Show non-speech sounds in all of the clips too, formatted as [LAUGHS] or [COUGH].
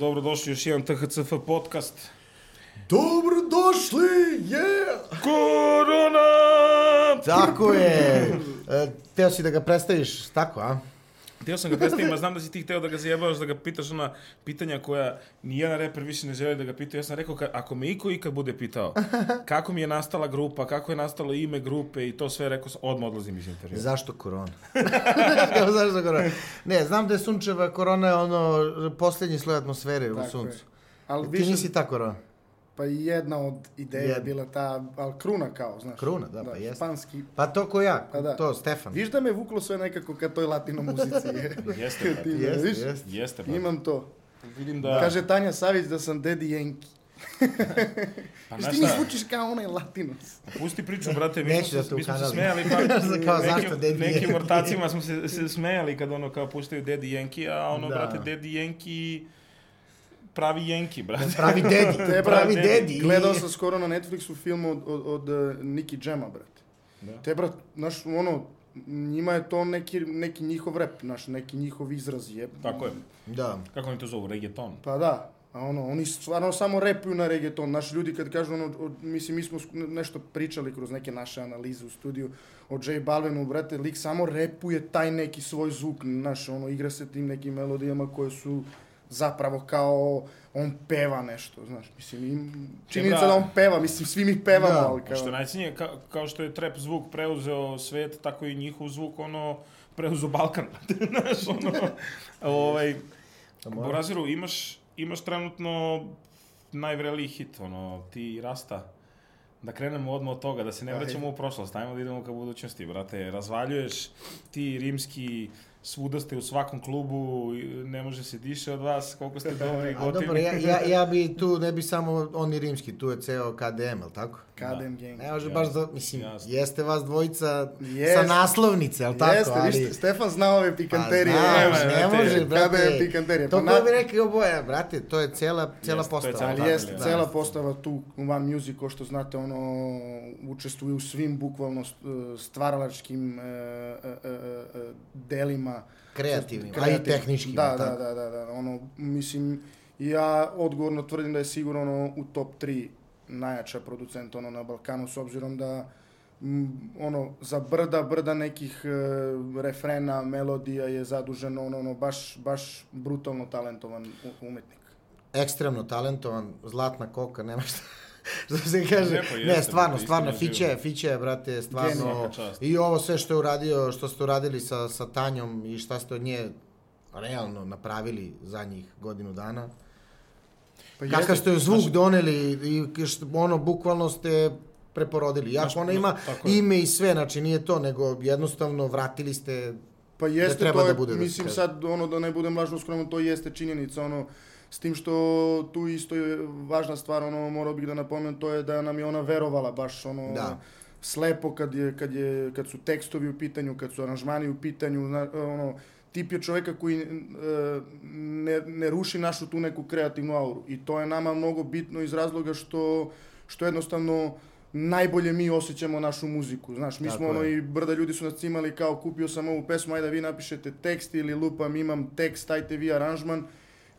Dobrodošli još jedan THCF podcast. Dobrodošli, yeah! Korona! Tako je. E, teo si da ga predstaviš tako, a? Htio sam ga predstaviti, a znam da si ti hteo da ga zajebavaš, da ga pitaš ona pitanja koja nijedan reper više ne želi da ga pita. Ja sam rekao, ka, ako me iko ikad bude pitao kako mi je nastala grupa, kako je nastalo ime grupe i to sve, rekao sam, odmah odlazim iz intervjua. Zašto korona? Kao [LAUGHS] zašto korona? Ne, znam da je sunčeva korona je ono posljednji sloj atmosfere u Tako je. suncu. Ali Ti više, nisi ta korona. Pa jedna od ideja je bila ta, ali kruna kao, znaš. Kruna, da, pa jeste. Španski. Pa to ko ja, Pa da. to, Stefan. Viš da me vuklo sve nekako ka toj latino muzici. [LAUGHS] Jeste, brate. Jeste, viš? jeste. Jeste, brate. Imam to. Vidim da... Kaže Tanja Savić da sam Daddy Yankee. [LAUGHS] pa, Viš znaš ti mi šta, zvučiš kao onaj latinac. pusti priču, brate, mi smo, da se, mi smo se smejali, pa [LAUGHS] Kao, zašto nekim, Daddy nekim ortacima smo se, se smejali kad ono kao puštaju Daddy Yankee, a ono, Da. brate, Daddy Yankee pravi Yankee, brate. Pravi dedi, [LAUGHS] Te, pravi brate, dedi. Gledao sam skoro na Netflixu film od, od, od uh, Nicky Jama, brate. Da. Te, brat, znaš, ono, njima je to neki, neki njihov rep, znaš, neki njihov izraz je. Tako je. Da. Kako oni to zovu? Reggaeton. Pa da, a ono, oni stvarno samo repuju na reggaeton. Naši ljudi kad kažu ono, od, mislim, mi smo nešto pričali kroz neke naše analize u studiju o J Balvinu, brate, lik samo repuje taj neki svoj zvuk, znaš, ono, igra se tim nekim melodijama koje su zapravo kao on peva nešto, znaš, mislim, im, činjenica da on peva, mislim, svi mi pevamo, Da, ali kao... što je najcinije, ka, kao što je trap zvuk preuzeo svet, tako i njihov zvuk, ono, preuzeo Balkan. [LAUGHS] Znaš, ono, ovaj, mora. Boraziru, imaš, imaš trenutno najvreliji hit, ono, ti Rasta. Da krenemo odmah od toga, da se ne vraćamo u prošlost, ajmo da idemo ka budućnosti, brate. Razvaljuješ ti rimski, svuda ste u svakom klubu, i ne može se diše od vas, koliko ste [LAUGHS] dobri, dobro, gotivi. ja, ja, [LAUGHS] ja bi tu, ne bi samo oni rimski, tu je ceo KDM, jel tako? Kadem gang. Ne može Jasno, baš da, mislim, jasno. jeste vas dvojica Jeste. sa naslovnice, jel tako? Jeste, ali... viš, Stefan zna ove pikanterije. Pa, znaš, ne brate, može, brate. Kada je pikanterija? To Pa ko na- bi rekao, boja, brate, to je cela, cela Jeste, to je postava. cela Ali jeste, Da. cela postava tu u One Music, ko što znate, ono, učestvuje u svim bukvalno st- stvaralačkim e, e, e, e, delima. Kreativnim, a i tehničkim. Da, da, da, da, da, ono, mislim, ja odgovorno tvrdim da je sigurno ono, u top 3 najjača producent ono na Balkanu, s obzirom da m, ono, za brda, brda nekih e, refrena, melodija je zadužen ono, ono, baš, baš brutalno talentovan umetnik. Ekstremno talentovan, zlatna koka, nema šta. [LAUGHS] Što se kaže, Lepo jeste, ne, stvarno, stvarno, Fiće. Fiće, brate, stvarno, i ovo sve što je uradio, što ste uradili sa, sa Tanjom i šta ste od nje realno napravili zadnjih godinu dana. Pa Kakav ste zvuk znaš- doneli i što, ono, bukvalno ste preporodili. Znaš, Jako ona ima ime i sve, znači nije to, nego jednostavno vratili ste Pa jeste, treba to je, da bude, da mislim kaže. sad, ono, da ne budem lažno skroman, to jeste činjenica, ono, s tim što tu isto je važna stvar, ono, morao bih da napomenem, to je da nam je ona verovala baš, ono, Da. slepo kad, je, kad, je, kad su tekstovi u pitanju, kad su aranžmani u pitanju, zna, ono, tip je čovjeka koji e, ne, ne ruši našu tu neku kreativnu auru. I to je nama mnogo bitno iz razloga što, što jednostavno najbolje mi osjećamo našu muziku. Znaš, mi Tako smo ono je. i brda ljudi su nas cimali kao kupio sam ovu pesmu, ajde da vi napišete tekst ili lupam imam tekst, ajte vi aranžman.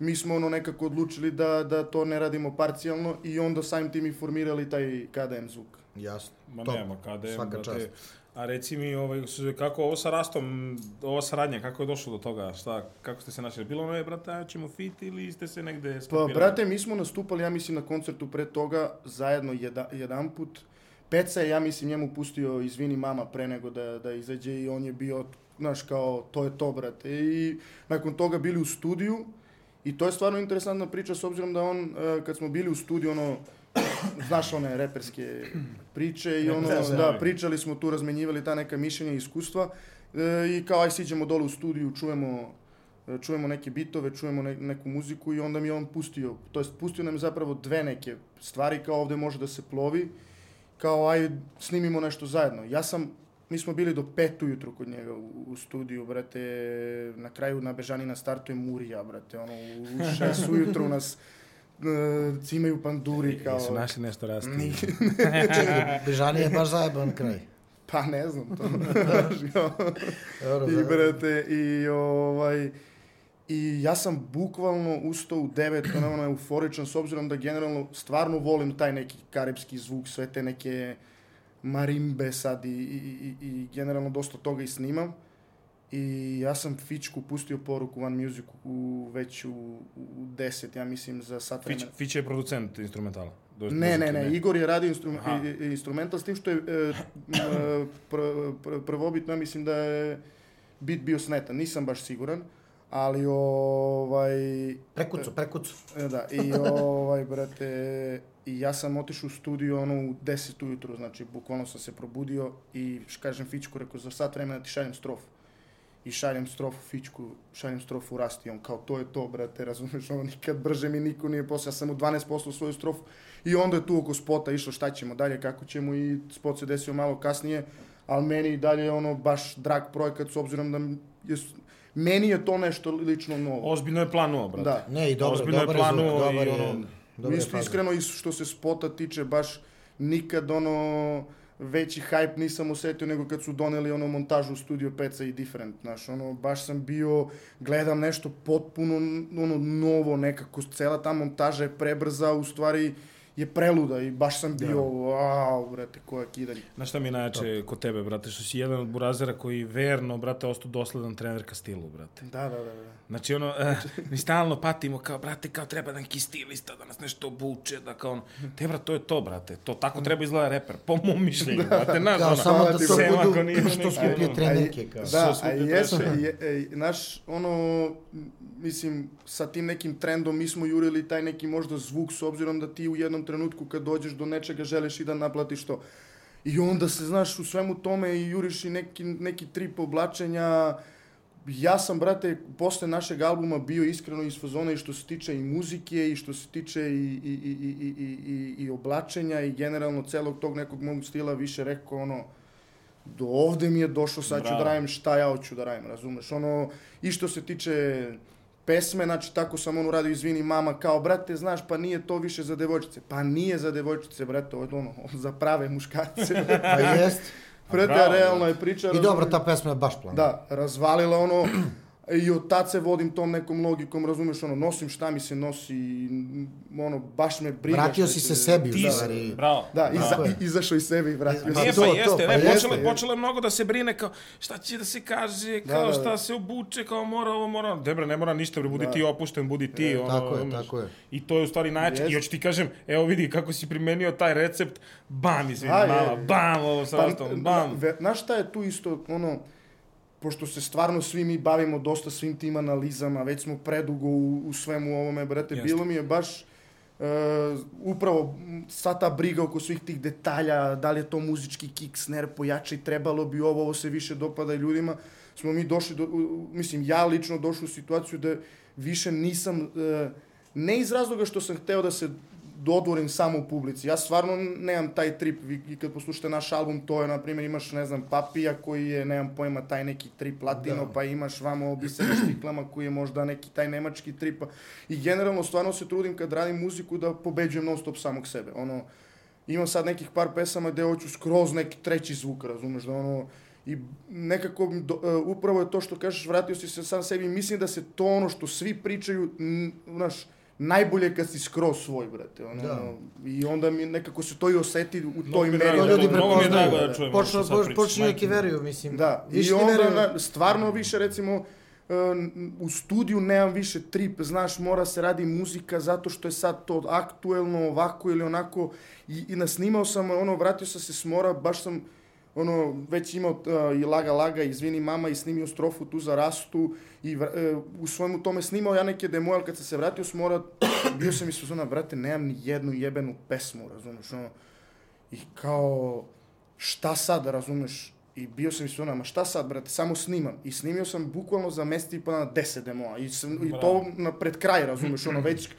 Mi smo ono nekako odlučili da, da to ne radimo parcijalno i onda samim tim i formirali taj KDM zvuk. jasno. Ma top. nema, je, Svaka brate. čast. A reci mi, ovaj, kako ovo sa Rastom, ova saradnja, kako je došlo do toga? Šta, kako ste se našli? Bilo ono je, brate, a ćemo fit ili ste se negde Pa, skapirali? brate, mi smo nastupali, ja mislim, na koncertu pre toga, zajedno jedna, jedan put. Peca je, ja mislim, njemu pustio Izvini mama pre nego da, da izađe i on je bio, znaš, kao, to je to, brate. I nakon toga bili u studiju i to je stvarno interesantna priča s obzirom da on, eh, kad smo bili u studiju, ono, znaš one reperske priče i ono, Da, da. pričali smo tu, razmenjivali ta neka mišljenja i iskustva e, i kao aj siđemo dole u studiju, čujemo e, čujemo neke bitove, čujemo ne, neku muziku i onda mi je on pustio, to jest pustio nam je zapravo dve neke stvari kao ovde može da se plovi, kao aj snimimo nešto zajedno. Ja sam, mi smo bili do pet ujutru kod njega u, u studiju, brate, na kraju na Bežanina startuje Murija, brate, ono, u šest ujutru nas e, cimaju panduri kao... Jesu našli nešto rasti? Ni- [LAUGHS] Bežani je baš zajeban kraj. Pa ne znam to. [LAUGHS] I brate, i ovaj... I ja sam bukvalno ustao u devet, ono, ono, euforičan, s obzirom da generalno stvarno volim taj neki karibski zvuk, sve te neke marimbe sad i, i, i, generalno dosta toga i snimam. I ja sam Fičku pustio poruku One Music u, već u, u 10, ja mislim, za sat vremena. Fić je producent instrumentala. Do- Ne, ne, muzike, ne, Igor je radio instrum, Aha. i- i- instrumental, s tim što je e, m, [COUGHS] pr, pr, prvobitno, ja mislim da je bit bio snetan, nisam baš siguran, ali ovaj, Prekucu, prekucu. e, da, i [LAUGHS] ovaj, brate, i ja sam otišao u studio ono u 10 ujutru, znači bukvalno sam se probudio i kažem Fičku, rekao za sat vremena ti šaljem strofu. I šaljem strofu Fičku, šaljem strofu Rasti, on kao to je to, brate, [LAUGHS] razumeš, ono nikad brže mi niko nije posle, ja sam u 12 poslao svoju strofu i onda je tu oko spota išlo šta ćemo dalje, kako ćemo i spot se desio malo kasnije, ali meni i dalje je ono baš drag projekat s obzirom da je, meni je to nešto lično novo. Ozbiljno je planuo, brate. Da. Ne, i dobro, Ozbiljno je dobar je planuo dobar i je, ono, dobar je Isto faza. iskreno što se spota tiče baš nikad ono veći hype nisam osetio nego kad su doneli ono montažu u Studio Peca i Different, znaš, ono, baš sam bio, gledam nešto potpuno ono novo nekako, cela ta montaža je prebrza, u stvari je preluda i baš sam bio, wow, brate, koja kidanje. Znaš šta mi je najjače kod tebe, brate, što si jedan od burazera koji verno, brate, ostao dosledan trener ka stilu, brate. Da, da, da, da. Znači, ono, eh, mi stalno patimo kao, brate, kao treba neki stilista da nas nešto obuče, da kao ono, te, brate, to je to, brate, to tako treba izgleda reper, po mom mišljenju, [LAUGHS] brate, znaš, Kao ono, samo da ti to sem ako budu nije što skuplje trenerke. Kao. Da, Što a jesu, je, e, naš, ono, mislim, sa tim nekim trendom mi smo jurili taj neki možda zvuk s obzirom da ti u jednom trenutku kad dođeš do nečega želiš i da naplatiš to. I onda se, znaš, u svemu tome i juriš i neki, neki trip oblačenja. Ja sam, brate, posle našeg albuma bio iskreno iz fazona i što se tiče i muzike i što se tiče i, i, i, i, i, i, i, oblačenja i generalno celog tog nekog mog stila više rekao ono, do ovde mi je došlo, sad ću Bravo. da radim šta ja hoću da radim, razumeš? Ono, i što se tiče pesme, znači tako sam ono radio, izvini mama, kao, brate, znaš, pa nije to više za devojčice. Pa nije za devojčice, brate, ovo je ono, [LAUGHS] za prave muškarce. [LAUGHS] Pa jest. brate, realno je priča. I dobro, ta pesma je baš plana. Da, razvalila ono, i od tad se vodim tom nekom logikom, razumeš, ono, nosim šta mi se nosi, i, ono, baš me briga. Vratio šta si se sebi u Ti si, stvari. bravo. Da, bravo. iza, izašao iz sebe i vratio Pa se. Nije, pa to, jeste, ne, počelo, jeste. počelo je mnogo da se brine kao šta će da se kaže, Da, kao da, šta da. se obuče, kao mora ovo, mora ono. Debre, ne mora ništa, bre, budi Da. ti opušten, budi ti, ono, Tako je, tako je. I to je u stvari najjače. I hoću ti kažem, evo vidi kako si primenio taj recept, bam, izvini, mala, bam, ovo sa Pa, bam. Znaš šta je tu isto, ono, pošto se stvarno svi mi bavimo dosta svim tim analizama, već smo predugo u, u svemu ovome, brate, Jeste. bilo mi je baš e, upravo sva ta briga oko svih tih detalja, da li je to muzički kick, snare, pojačaj, trebalo bi ovo, ovo se više dopada ljudima, smo mi došli, do, u- u- mislim, ja lično došao u situaciju da više nisam, e, ne iz razloga što sam hteo da se dodvorim samo u publici. Ja stvarno nemam taj trip. Vi kad poslušate naš album, to je, na primjer, imaš, ne znam, Papija koji je, nemam pojma, taj neki trip latino, Da. pa imaš vamo Bisera Štiklama koji je možda neki taj nemački trip. pa- I generalno stvarno se trudim kad radim muziku da pobeđujem non stop samog sebe. Ono, imam sad nekih par pesama gde hoću skroz neki treći zvuk, razumeš, da ono, i nekako do, e, upravo je to što kažeš, vratio si se sam sebi, mislim da se to ono što svi pričaju, n- znaš, najbolje kad si skroz svoj, brate. Ono, Da. I onda mi nekako se to i oseti u toj je meri. To ljudi da- je prepoznaju. da Počnu, počnu neki veruju, mislim. Da, Više i ne onda na, stvarno više recimo e, u studiju nemam više trip, znaš, mora se radi muzika zato što je sad to aktuelno, ovako ili onako i, i nasnimao sam, ono, vratio sam se s mora, baš sam ono, već imao uh, i Laga Laga, Izvini mama i snimio strofu tu za Rastu i e, u svojemu tome snimao ja neke demo, ali kad sam se vratio s mora, [CLEARS THROAT] bio sam i sezona, brate, nemam ni jednu jebenu pesmu, razumeš, ono, i kao, šta sad, razumeš, i bio sam i sezona, ma šta sad, brate, samo snimam, i snimio sam bukvalno za mesti i pa na 10 demoa, i, sam, i to na pred kraj, razumeš, ono, već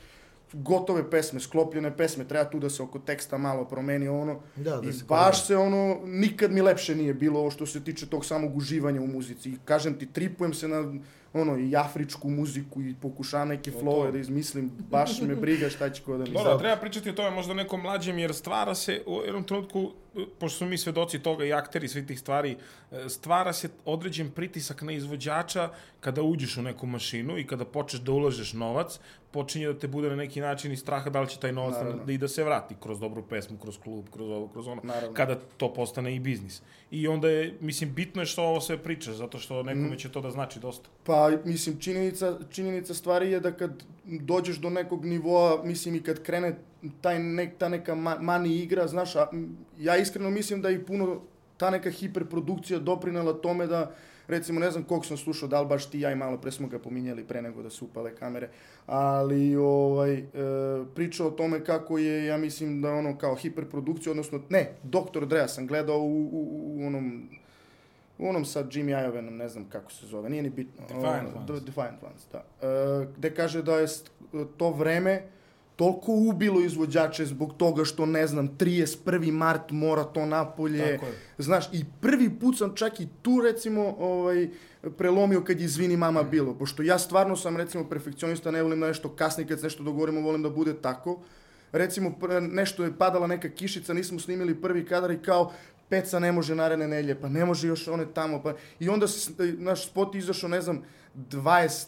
gotove pesme, sklopljene pesme, treba tu da se oko teksta malo promeni ono. Da, da I se baš se ono, nikad mi lepše nije bilo ovo što se tiče tog samog uživanja u muzici. I kažem ti, tripujem se na ono, i afričku muziku i pokušavam neke flowove da izmislim, baš me briga šta će ko da mi Dobro, treba pričati o tome možda nekom mlađem, jer stvara se u jednom trenutku, pošto smo mi svedoci toga i akteri svih tih stvari, e, stvara se određen pritisak na izvođača kada uđeš u neku mašinu i kada počneš da ulažeš novac, počinje da te bude na neki način i straha da li će taj novac Naravno. da, i da se vrati kroz dobru pesmu, kroz klub, kroz ovo, kroz ono, Naravno. kada to postane i biznis. I onda je, mislim, bitno je što ovo sve pričaš, zato što nekome će to da znači dosta. Pa, mislim, činjenica, činjenica stvari je da kad dođeš do nekog nivoa, mislim, i kad krene taj nek, ta neka ma, mani igra, znaš, a, ja iskreno mislim da i puno ta neka hiperprodukcija doprinela tome da, recimo, ne znam koliko sam slušao, da li baš ti ja i malo pre smo ga pominjali pre nego da su upale kamere, ali ovaj, e, priča o tome kako je, ja mislim da ono kao hiperprodukcija, odnosno, ne, Dr. Drea sam gledao u, u, u onom u onom sa Jimmy Iovenom, ne znam kako se zove, nije ni bitno. Defiant Ones. Defiant Ones, da. E, gde kaže da je to vreme toliko ubilo izvođače zbog toga što, ne znam, 31. mart mora to napolje. Tako je. Znaš, i prvi put sam čak i tu, recimo, ovaj, prelomio kad je Izvini Mm. mama bilo. Pošto ja stvarno sam, recimo, perfekcionista, ne volim da nešto kasni, kad se nešto dogovorimo, volim da bude tako. Recimo, nešto je padala neka kišica, nismo snimili prvi kadar i kao, Peca ne može naredne nelje, pa ne može još one tamo, pa... I onda s- naš spot izašao, ne znam, 25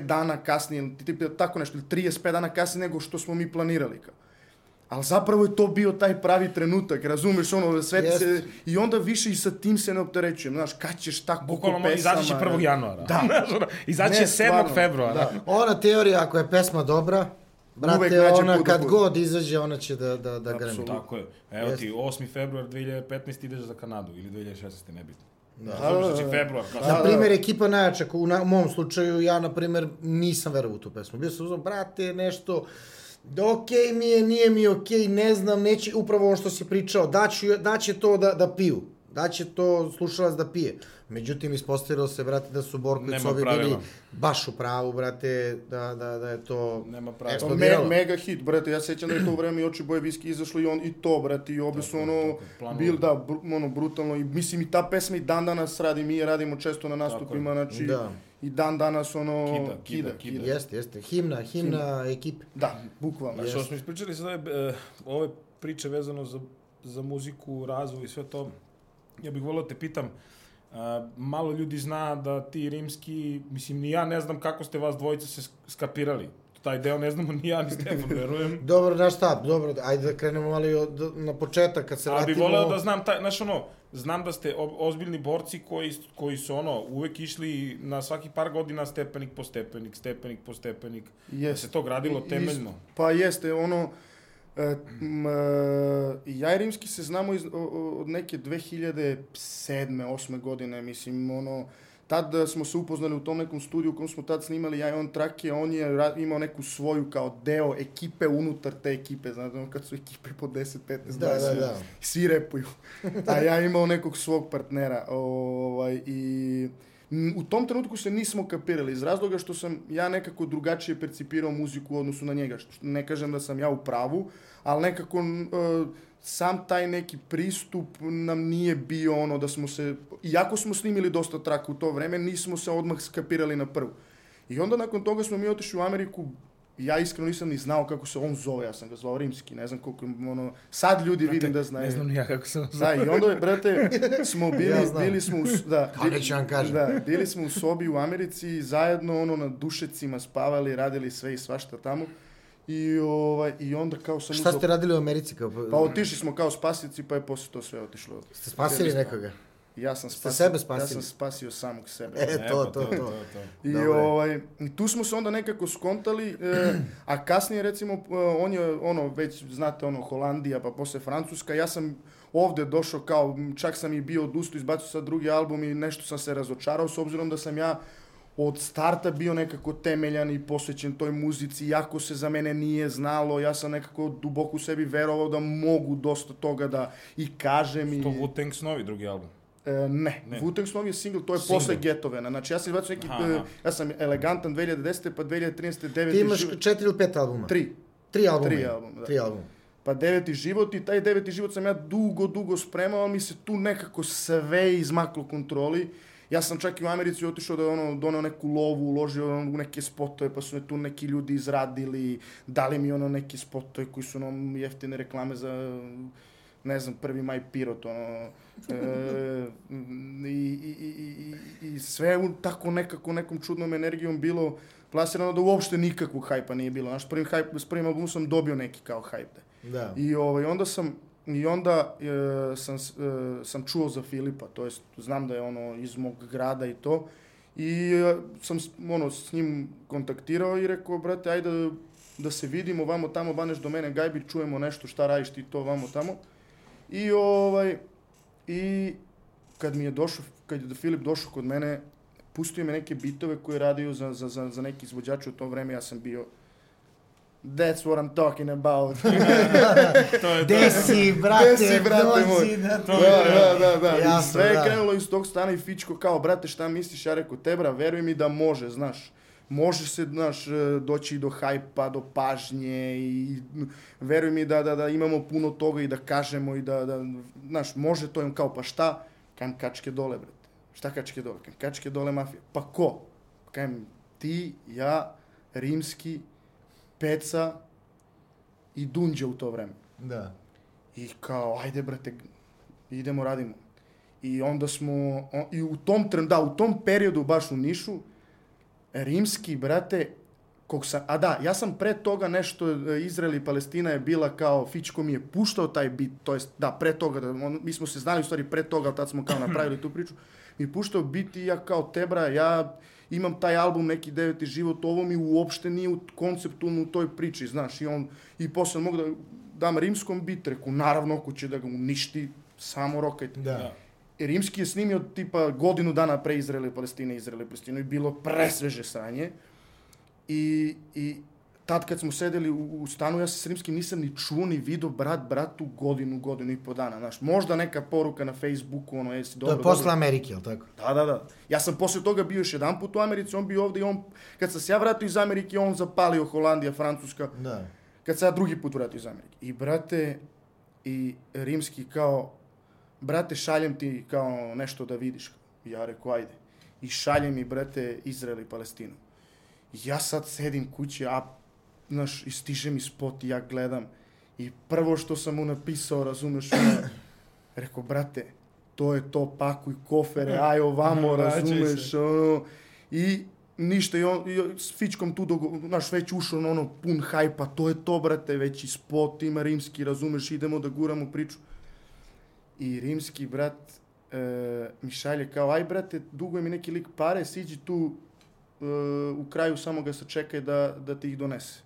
dana kasnije, ili tipa tako nešto, ili 35 dana kasnije nego što smo mi planirali. Kao. Ali zapravo je to bio taj pravi trenutak, razumeš, ono, sve Jest. se... I onda više i sa tim se ne opterećujem, znaš, kad ćeš tako Bukvalno pesama... izaći će 1. januara. Da. [LAUGHS] Znaš, ono, izaći će Ne, 7. stvarno, februara. da. Ona teorija, ako je pesma dobra, brate, ona put da kad bude. god izađe, ona će da, da, da gremi. Tako je. Evo Jeste. ti, 8. februar 2015 ideš za Kanadu ili 2016. nebitno. Da. Da. Da će februar. Da, Na primjer, ekipa najjača, u, na, u mom slučaju, ja, na primjer, nisam verovao u tu pesmu. Bio sam uzman, brate, nešto, da okej mi je, nije mi okej, ne znam, neće, upravo ono što si pričao, daću, daće to da, da piju, daće to slušalac da pije. Međutim, ispostavilo se, brate, da su Borko i Covi bili baš u pravu, brate, da, da, da je to... Nema pravila. Pa eksplodiralo. me, mega hit, brate, ja sećam da je to vreme i oči boje viski izašlo i on i to, brate, i obe su Tako, ono, tako, bil, da, br, ono, brutalno, i mislim i ta pesma i dan danas radi, mi je radimo često na nastupima, znači, Da. i dan danas, ono, Kida, kida, kida, kida. Jeste, jeste. Himna, himna ekipe. Da, bukvalno. Što smo ispričali sada e, ove priče vezano za, za muziku, razvoj i sve to, ja bih volio da te pitam, a, malo ljudi zna da ti rimski, mislim, ni ja ne znam kako ste vas dvojica se sk- skapirali. Taj deo ne znamo [LAUGHS] ni ja, ni Stefan, verujem. [LAUGHS] Dobro, znaš šta, dobro, ajde da krenemo malo i od, na početak, kad se Ali vratimo... bi voleo da znam, taj, znaš ono, znam da ste ozbiljni borci koji, koji su ono, uvek išli na svaki par godina stepenik po stepenik, stepenik po stepenik. Da Jest. se to gradilo temeljno. Pa jeste, ono, ja i Rimski se znamo iz, od neke 2007. 8. godine, mislim, ono, tad smo se upoznali u tom nekom studiju u kom smo tad snimali, ja i on trake, on je imao neku svoju kao deo ekipe unutar te ekipe, znate, ono kad su ekipe po 10, 15, Da, da, 20, da. svi repuju. A ja imao nekog svog partnera, ovaj, i u tom trenutku se nismo kapirali iz razloga što sam ja nekako drugačije percipirao muziku u odnosu na njega. Što, ne kažem da sam ja u pravu, ali nekako e, sam taj neki pristup nam nije bio ono da smo se, iako smo snimili dosta traka u to vreme, nismo se odmah skapirali na prvu. I onda nakon toga smo mi otišli u Ameriku, ja iskreno nisam ni znao kako se on zove, ja sam ga zvao Rimski, ne znam koliko, ono, sad ljudi vidim da znaju. Ne znam ni ja kako sam Da, i onda, brate, smo [LAUGHS] bili, Ja znam. bili smo u, [LAUGHS] da, vam kažem. da, bili smo u sobi u Americi i zajedno ono na dušecima spavali, radili sve i svašta tamo. I, ovaj, i onda kao sam Šta ste radili u Americi? Kao, Pa otišli smo kao spasici, pa je posle to sve otišlo. Ste spasili nekoga? Ja sam Ste spasio, sebe spasili? Ja sam spasio samog sebe. E, to, to, to. I Dobro je. ovaj, i tu smo se onda nekako skontali, e, a kasnije recimo, e, on je ono, već znate ono, Holandija, pa posle Francuska, ja sam ovde došao kao, čak sam i bio odustao, izbacio sad drugi album i nešto sam se razočarao, s obzirom da sam ja od starta bio nekako temeljan i posvećen toj muzici, iako se za mene nije znalo, ja sam nekako duboko u sebi verovao da mogu dosta toga da i kažem. I... To Wu-Tang Snovi, drugi album. E, ne, Ne. Wu-Tang Snow je single, to je Single. posle Getovena. Znači ja sam izbacio neki, Aha, e, aha. ja sam elegantan 2010. pa 2013. 9. Ti imaš život, četiri ili pet albuma? tri. Tri albuma. Tri albuma, da. Tri albuma. Pa deveti život i taj deveti život sam ja dugo, dugo spremao, ali mi se tu nekako sve izmaklo kontroli Ja sam čak i u Americi otišao da je ono, doneo neku lovu, uložio ono, u neke spotove, pa su me tu neki ljudi izradili, dali mi ono neke spotove koji su ono jeftine reklame za ne znam, prvi maj pirot, ono, e, i, i, i, i, i sve u tako nekako nekom čudnom energijom bilo plasirano da uopšte nikakvog hajpa nije bilo. Znaš, prvim hajp, s prvim albumom sam dobio neki kao hajp. Da. I ovaj, onda sam, i onda e, sam, e, sam čuo za Filipa, to jest znam da je ono iz mog grada i to. I e, sam ono, s njim kontaktirao i rekao, brate, ajde da se vidimo, vamo tamo, baneš do mene, gajbi, čujemo nešto, šta radiš ti to, vamo tamo. I ovaj, i kad mi je došao, kad je Filip došao kod mene, pustio mi neke bitove koje je radio za, za, za, za neki izvođač u to vreme, ja sam bio That's what I'm talking about. [LAUGHS] To je to. [LAUGHS] Gde si, brate, Gde si, brate moj? na To da, da, da, da. I Jasno, sve je da. krenulo iz tog stana i Fičko kao, brate, šta misliš? Ja rekao, tebra, veruj mi da može, znaš. Može se, znaš, e, doći do hajpa, do pažnje i veruj mi da, da, da imamo puno toga i da kažemo i da, da znaš, može to. I on kao, pa šta? Kajem kačke dole, brate. Šta kačke dole? Kajem kačke dole mafija. Pa ko? Kajem ti, ja, Rimski, Peca i Dunđe u to vreme. Da. I kao, ajde brate, idemo, radimo. I onda smo, on, i u tom, da, u tom periodu baš u Nišu, rimski, brate, kog sam, a da, ja sam pre toga nešto, e, Izrael i Palestina je bila kao, Fičko mi je puštao taj bit, to jest, da, pre toga, da, on, mi smo se znali u stvari pre toga, ali tad smo kao napravili tu priču, mi je puštao bit i ja kao tebra, ja imam taj album, neki deveti život, ovo mi uopšte nije u konceptualno u toj priči, znaš, i on, i posle mogu da dam rimskom bit, reku, naravno, ako će da ga uništi, samo rokajte. Da. Da. Rimski je snimio tipa godinu dana pre Izraela i Palestine, Izraela i Palestine i bilo presveže sranje. I, i tad kad smo sedeli u, u stanu, ja se s Rimskim nisam ni čuo ni video brat bratu godinu, godinu i po dana. Znaš, možda neka poruka na Facebooku, ono, jesi To dobro, je posle dobro. Amerike, jel tako? Da, da, da. Ja sam posle toga bio još jedan put u Americi, on bio ovde i on, kad sam se ja vratio iz Amerike, on zapalio Holandija, Francuska, Da. kad se ja drugi put vratio iz Amerike. I brate, i rimski kao, brate, šaljem ti kao nešto da vidiš. Ja rekao, ajde. I šaljem mi, brate, Izrael i Palestinu. Ja sad sedim kući, a, znaš, i stiže mi spot i ja gledam. I prvo što sam mu napisao, razumeš, ono, [CLEARS THROAT] rekao, brate, to je to, pakuj kofere, [LAUGHS] aj ovamo, razumeš, ono, i ništa, i, on, i s Fičkom tu, dogo, znaš, već ušao na ono pun hajpa, to je to, brate, već i spot ima rimski, razumeš, idemo da guramo priču. I rimski brat e, mi šalje kao, aj brate, duguje mi neki lik pare, siđi tu e, u kraju, samo ga sačekaj da, da ti ih donese.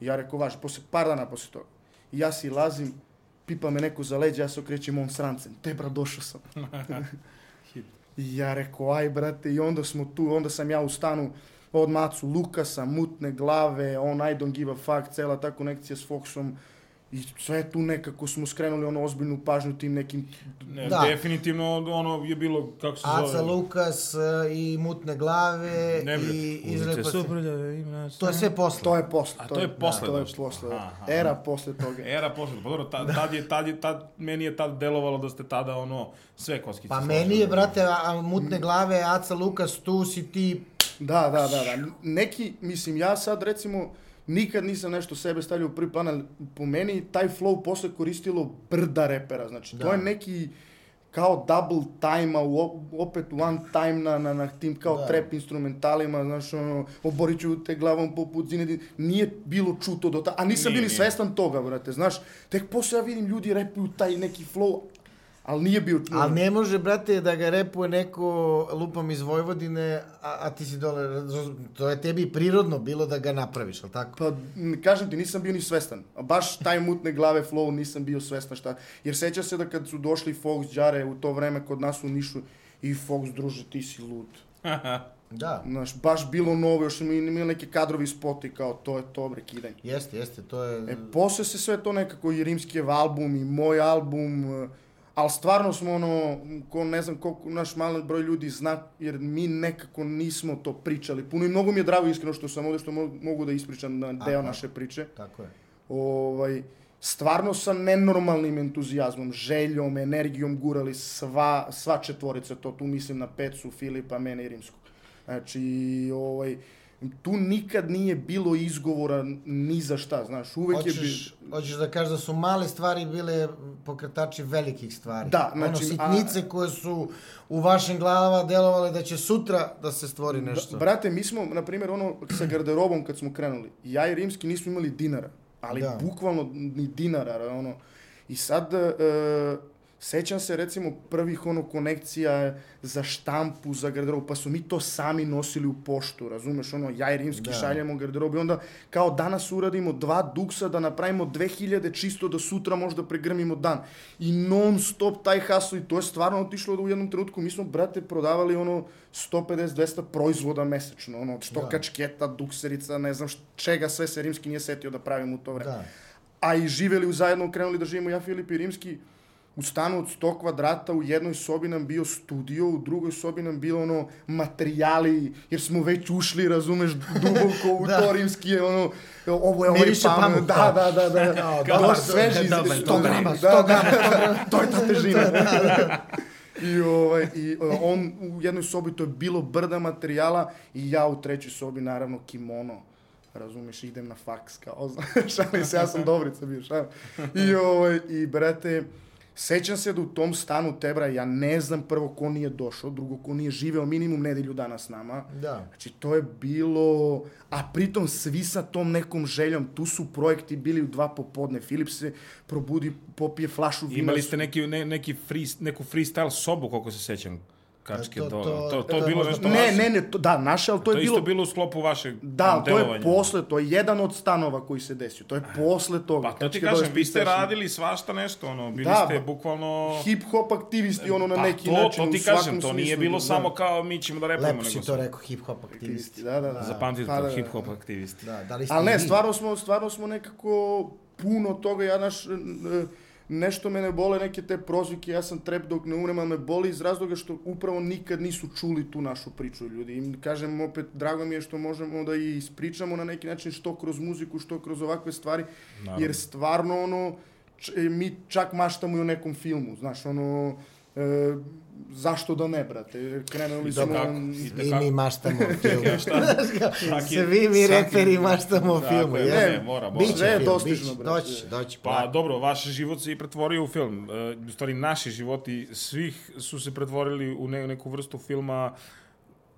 I ja rekao, važi, posle, par dana posle toga. I ja si lazim, pipa me neko za leđa, ja se okrećem on srancem. Te, bra, došao sam. [LAUGHS] I ja rekao, aj brate, i onda smo tu, onda sam ja u stanu od Macu Lukasa, mutne glave, on I don't give a fuck, cela ta konekcija s Foxom. I sve tu nekako smo skrenuli ono ozbiljnu pažnju tim nekim... Ne, Da. definitivno ono je bilo, kako se zove? Aca Lukas e, i Mutne glave Ne, i Izrael su Palestina. prljave, ima To je sve posle. To je posle. A to je posle To je posle. Aha, aha. Era posle toga. [LAUGHS] Era posle, pa dobro, tad, tad je, tad je, tad, meni je tad delovalo da ste tada ono, sve koskice. Pa meni je, brate, a, a, Mutne glave, Aca Lukas, tu si ti... Da, da, da, da. Neki, mislim, ja sad recimo nikad nisam nešto sebe stavljao u prvi plan, ali po meni taj flow posle koristilo brda repera. Znači, to Da. je neki kao double time-a, opet one time na, na, na tim kao Da. trap instrumentalima, znaš, ono, oborit ću te glavom poput Zinedine. Nije bilo čuto do ta, a nisam Nije, bili nije. svestan toga, brate, znaš. Tek posle ja vidim ljudi repuju taj neki flow, ali nije bio... Ali ne može, brate, da ga repuje neko lupam iz Vojvodine, a, a ti si dole, to je tebi prirodno bilo da ga napraviš, al tako? Pa, kažem ti, nisam bio ni svestan. Baš taj mutne glave flow nisam bio svestan šta. Jer seća se da kad su došli Fox Đare u to vreme kod nas u Nišu i Fox, druže, ti si lud. [LAUGHS] Da. Znaš, baš bilo novo, još smo imali neke kadrovi spoti kao to je to, bre, kidanje. Jeste, jeste, to je... E, posle se sve to nekako i Rimskijev album i moj album, e, ali stvarno smo ono, ko ne znam koliko naš mali broj ljudi zna, jer mi nekako nismo to pričali. Puno i mnogo mi je drago iskreno što sam ovde, što mo- mogu da ispričam na deo Aha. naše priče. Tako je. Ovaj, stvarno sa nenormalnim entuzijazmom, željom, energijom gurali sva, sva četvorica, to tu mislim na Pecu, Filipa, mene i Rimskog. Znači, ovaj, tu nikad nije bilo izgovora ni za šta, znaš, uvek je Hoćeš, bilo... hoćeš da kažeš da su male stvari bile pokretači velikih stvari. Da, ono, znači, sitnice koje su u vašim glavama delovale da će sutra da se stvori nešto. Bra- brate, mi smo, na primjer, ono, sa garderobom kad smo krenuli, ja i Rimski nismo imali dinara, ali Da. bukvalno ni dinara, ono, i sad, e, sećam se, recimo, prvih, ono, konekcija za štampu, za garderobu, pa su mi to sami nosili u poštu, razumeš, ono, ja i Rimski Da. šaljemo garderobu i onda, kao danas uradimo dva duksa da napravimo 2000 čisto da sutra možda pregrmimo dan. I non stop taj haso i to je stvarno otišlo da u jednom trenutku mi smo, brate, prodavali ono 150-200 proizvoda mesečno, ono, što Da. kačketa, dukserica, ne znam čega sve se Rimski nije setio da pravimo u to vreme. Da. A i živeli u zajedno, krenuli da živimo ja, Filip i Rimski, u stanu od 100 kvadrata, u jednoj sobi nam bio studio, u drugoj sobi nam bilo ono materijali, jer smo već ušli, razumeš, duboko u [LAUGHS] Da. to rimski ono, ovo je ovaj Miriše pamuk, da, kao. da, da, da, Kao, da, dobar, sveži, dobar, 100 dobar, grama, 100 100 grama, grama, [LAUGHS] to je ta težina. I, ovaj, i uh, on u jednoj sobi, to je bilo brda materijala i ja u trećoj sobi, naravno, kimono. Razumeš, idem na faks, kao, [LAUGHS] šalim se, ja sam Dobrica bio, šalim. I, ovaj, i brate, sećam se da u tom stanu Tebra, ja ne znam prvo ko nije došao, drugo ko nije živeo minimum nedelju dana s nama. Da. Znači, to je bilo... A pritom svi sa tom nekom željom, tu su projekti bili u dva popodne. Filip se probudi, popije flašu vina. Imali ste neki, ne, neki free, neku freestyle sobu, koliko se sećam. Kačke, To- to, to- to, to, to je bilo nešto Ne, vaše? ne, ne, to, da, naše, ali to, To je je bilo... isto bilo u sklopu vašeg Da, to je posle, to je jedan od stanova koji se desio. To je posle toga. Pa to ti kažem, vi ste radili svašta nešto, ono, bili Da, ste ba- bukvalno... Hip-hop aktivisti, ono na Pa neki to, način, to u ti svakom kažem, to nije bilo da. samo kao mi ćemo da repujemo, Lepo si to rekao, hip-hop aktivisti. Da, da, da. Zapamtite Pa, to, da, da. hip-hop aktivisti. Da, da li ste Ali ne, stvarno smo, stvarno smo nekako puno toga, ja naš, e, nešto me ne bole neke te prozvike, ja sam trep dok ne umrem, ali me boli iz razloga što upravo nikad nisu čuli tu našu priču ljudi. I kažem opet, drago mi je što možemo da i ispričamo na neki način što kroz muziku, što kroz ovakve stvari, Naravno. jer stvarno ono, č- e, mi čak maštamo i o nekom filmu, znaš, ono, e, zašto da ne, brate, krenuli smo... Kako? I Itekako. mi maštamo [LAUGHS] o filmu. Ja, Svi mi reperi maštamo o filmu. je, jel? ne, mora, mora. Biće je film, dostižno, brate. Doći, doći. Pa dobro, vaš život se i pretvorio u film. E, u stvari, naši životi svih su se pretvorili u ne, neku vrstu filma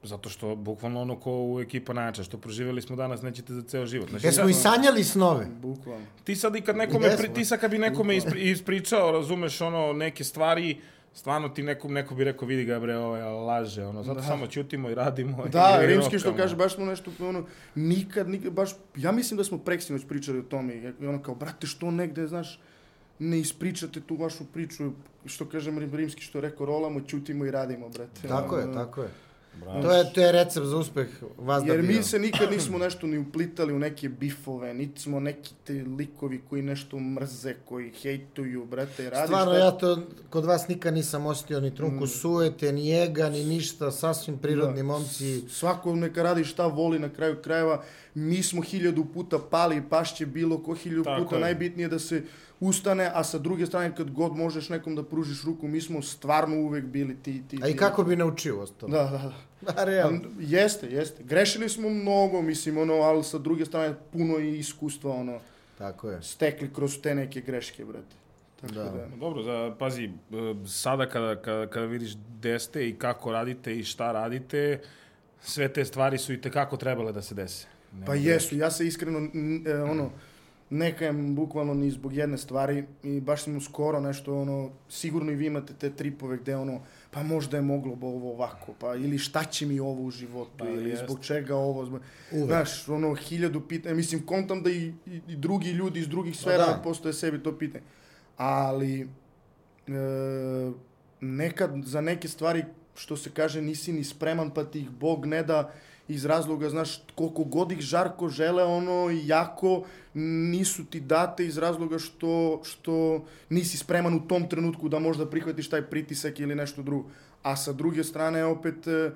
zato što bukvalno ono ko u ekipa najjača, što proživjeli smo danas, nećete za ceo život. Znači, Jesmo i sanjali snove. Bukvalno. ti sad i kad nekome, Jesmo. pri, ti sad kad bi nekome ispri, ispričao, razumeš, ono, neke stvari, stvarno ti nekom, neko bi rekao, vidi ga bre, ovaj, laže, ono, zato samo ćutimo i radimo. Da, i rimski što kaže, baš smo nešto, ono, nikad, nikad, baš, ja mislim da smo preksinoć pričali o tome, i ono kao, brate, što negde, znaš, ne ispričate tu vašu priču, što kažem rim- rimski, što je rekao, rolamo, ćutimo i radimo, brate. Tako je, tako je. Bravo. To je, to je recept za uspeh vas da Jer mi se nikad nismo nešto ni uplitali u neke bifove, niti smo neki te likovi koji nešto mrze, koji hejtuju, brate, radiš Stvarno, šta- ja to kod vas nikad nisam osjetio ni Mm. trunku sujete, ni jega, ni ništa, sasvim prirodni momci. Svako neka radi šta voli na kraju krajeva. Mi smo hiljadu puta pali, pašće bilo ko hiljadu Tako puta. je. Najbitnije da se ustane, a sa druge strane kad god možeš nekom da pružiš ruku, mi smo stvarno uvek bili ti. ti A i kako bi naučio ostalo? Da, da, da. [LAUGHS] Da, realno. Jeste, jeste. Grešili smo mnogo, mislim, ono, ali sa druge strane puno i iskustva, ono, Tako je. stekli kroz te neke greške, brate. Tako Da. da. Dobro, za, pazi, e, sada kada, kada, kada vidiš gde ste i kako radite i šta radite, sve te stvari su i tekako trebale da se dese. Nema Pa greške. jesu, ja se iskreno, e, ono, nekajem bukvalno ni zbog jedne stvari i baš smo skoro nešto, ono, sigurno i vi imate te tripove gde, ono, pa možda je moglo bo ovo ovako, pa ili šta će mi ovo u životu, Pa, ili jest. zbog čega ovo, zbog... Uvek. Znaš, ono, hiljadu pitanja, mislim, kontam da i, i, i drugi ljudi iz drugih sfera da. postoje sebi to pitanje. Ali, e, nekad za neke stvari, što se kaže, nisi ni spreman, pa ti ih Bog ne da iz razloga, znaš, koliko god ih žarko žele, ono, jako nisu ti date iz razloga što, što nisi spreman u tom trenutku da možda prihvatiš taj pritisak ili nešto drugo. A sa druge strane, opet, e,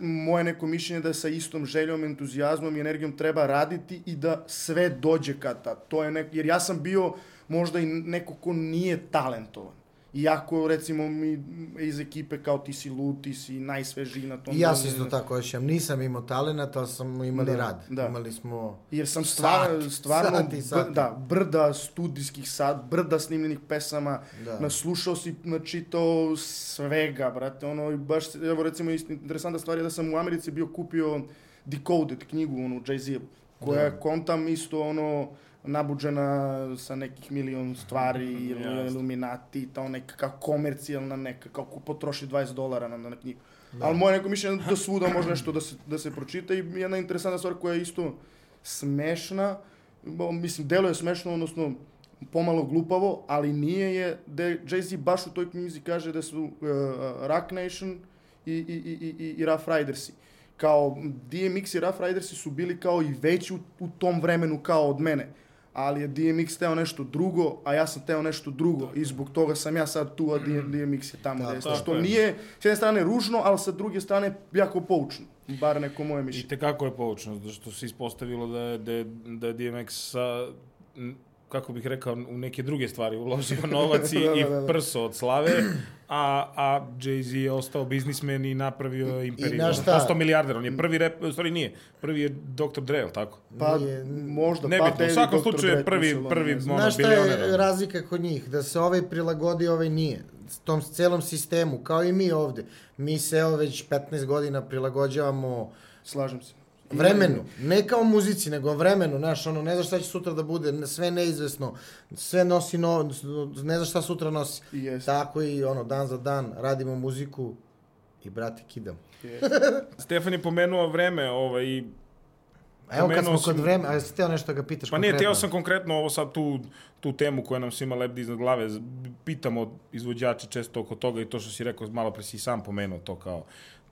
moje neko mišljenje da sa istom željom, entuzijazmom i energijom treba raditi i da sve dođe kad tad. To je nek, jer ja sam bio možda i neko ko nije talentovan. Iako, recimo, mi iz ekipe kao ti si lud, ti si najsvežiji na tom. I ja se isto tako osjećam. Nisam imao talent, ali smo imali Da, rad. da. Imali smo... Jer sam stvarno, Sati, stvarno sati, sati. br- da, brda studijskih sat, brda snimljenih pesama, Da. naslušao si, načitao svega, brate, ono, baš, evo recimo, isto interesantna stvar je da sam u Americi bio kupio Decoded knjigu, onu, Jay-Z, koja je kontam isto, ono, nabuđena sa nekih milion stvari, ili Jasno. Illuminati, to neka kao komercijalna neka, kao ko potroši 20 dolara na, na knjigu. Ali moje neko mišljenje je da svuda može nešto da se, da se pročita i jedna interesantna stvar koja je isto smešna, bo, mislim, delo je smešno, odnosno pomalo glupavo, ali nije je da Jay-Z baš u toj knjizi kaže da su uh, Rock Nation i, i, i, i, i Rough Ridersi. Kao DMX i Rough Ridersi su bili kao i veći u, u tom vremenu kao od mene. Ali je DMX teo nešto drugo, a ja sam teo nešto drugo. I zbog toga sam ja sad tu, a DMX je tamo Tako gde je. Što nije, s jedne strane, ružno, ali sa druge strane, jako poučno. Bar neko moje I mišljenje. tekako je poučno, zato što se ispostavilo da je, da je, da je DMX sa, n- kako bih rekao, u neke druge stvari uložio [LAUGHS] novac i, Da, da, i da, da. prso od slave, a, a Jay-Z je ostao biznismen i napravio imperiju. znaš On šta? Postao milijarder, on je prvi rep, u stvari nije, prvi je Dr. Dre, tako? Pa, Nije- možda, Nebitno, pa u svakom slučaju je Dre, prvi- prvi ne znam. Ono, Znaš šta je bilioner. razlika kod njih? Da se ovaj prilagodi, ovaj nije. S tom celom sistemu, kao i mi ovde. Mi se evo već 15 godina prilagođavamo Slažem se. Vremenu. Ne kao muzici, nego vremenu. Znaš, ono, ne znaš šta će sutra da bude, sve neizvesno, sve nosi, no, ne znaš šta sutra nosi. Jeste. Tako i ono, dan za dan radimo muziku i brate kidam. [LAUGHS] Stefan je pomenuo vreme, ovaj, i A evo kad smo kod vremena, a jesi teo nešto da ga pitaš Pa ne, teo sam konkretno ovo sad tu, tu temu koja nam svima lebdi iznad glave. Pitamo izvođače često oko toga i to što si rekao, malo pre si sam pomenuo to kao